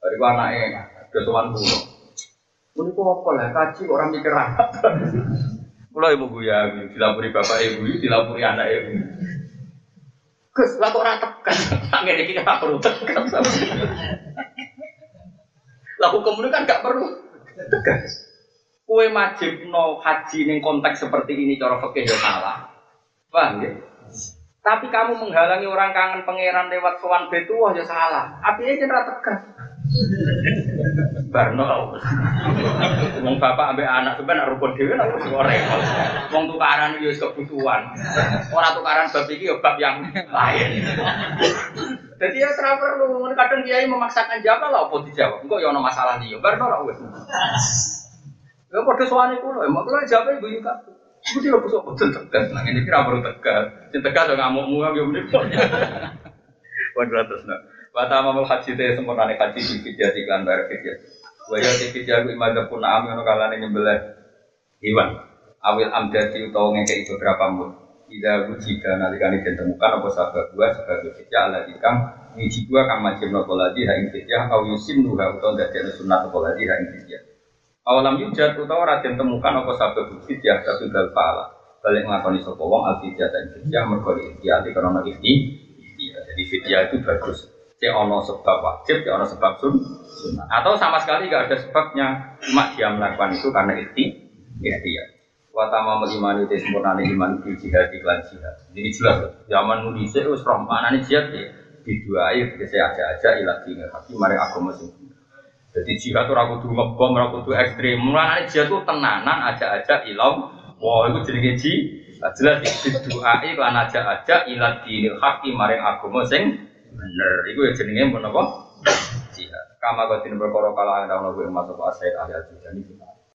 Dari gua anaknya ke tuan pulau. Ini kok apa lah kaji orang mikir apa? Pulau ibu gue ya, dilapuri bapak ibu, dilapuri anak ibu. Gus, lah kok orang tekan? Angin kita perlu tekan. Lah hukum itu kan gak perlu tegas. Kue wajib no haji ning konteks seperti ini cara fikih ya salah. Paham ya? Tapi kamu menghalangi orang kangen pangeran lewat sowan betuah ya salah. Aja ora tegas. Barno Wong bapak ambek anak sampean rukun dhewe nek wis repot. Wong tukaran yo kebutuhan. Ora tukaran bab iki yo bab yang lain. Jadi ya serah perlu, kadang kiai memaksakan jawab lah, apa dijawab? Enggak ya ono masalah dia, bar ora wes. Ya padha sowane kulo, emang kulo jawab ibu yuka. Iku dia kok betul tegas, nang ini kira perlu tegas. Sing tegas yo ngamuk-mu yo mrene. Wadra terus Wata mamul haji teh sempurna nih haji di fidya di klan bayar fidya. Waya di fidya gue imadah pun am yang kalane nyembelih hewan. Awil amdati utawa ngekei beberapa mut. Ida wujida nalikani dan temukan apa sahabat gua sebagai fitya ala dikang Wiji gua kang majib nopo lagi ha ing fitya Au yusim nuha utawa dadi ada sunat nopo lagi ha ing fitya Awalam yujad utawa raden temukan apa sahabat fitya Tapi gal fa'ala Balik ngelakoni sopo wong al fitya dan fitya Merkoli ikhtiati karena ikhti Jadi fitya itu bagus Cek ono sebab wajib, cek ono sebab sun, Atau sama sekali gak ada sebabnya Cuma dia melakukan itu karena ikhti Ikhtiar Watama melimani itu sempurna iman di jihad iklan jihad. Jadi jelas zaman nulis itu nih jihad ya di dua ayat saya aja aja ilah tinggal tapi mari aku masih. Jadi jihad tuh aku tuh ngebom, aku tuh ekstrim. Mulai jihad tuh tenanan aja aja ilau. Wah itu jadi gaji. Jelas di dua iklan aja aja ilah dinil haki mari aku masing bener. Itu ya jenenge pun apa? Jihad. Kama kau tidak berkorok kalau anda mau masuk asal ahli al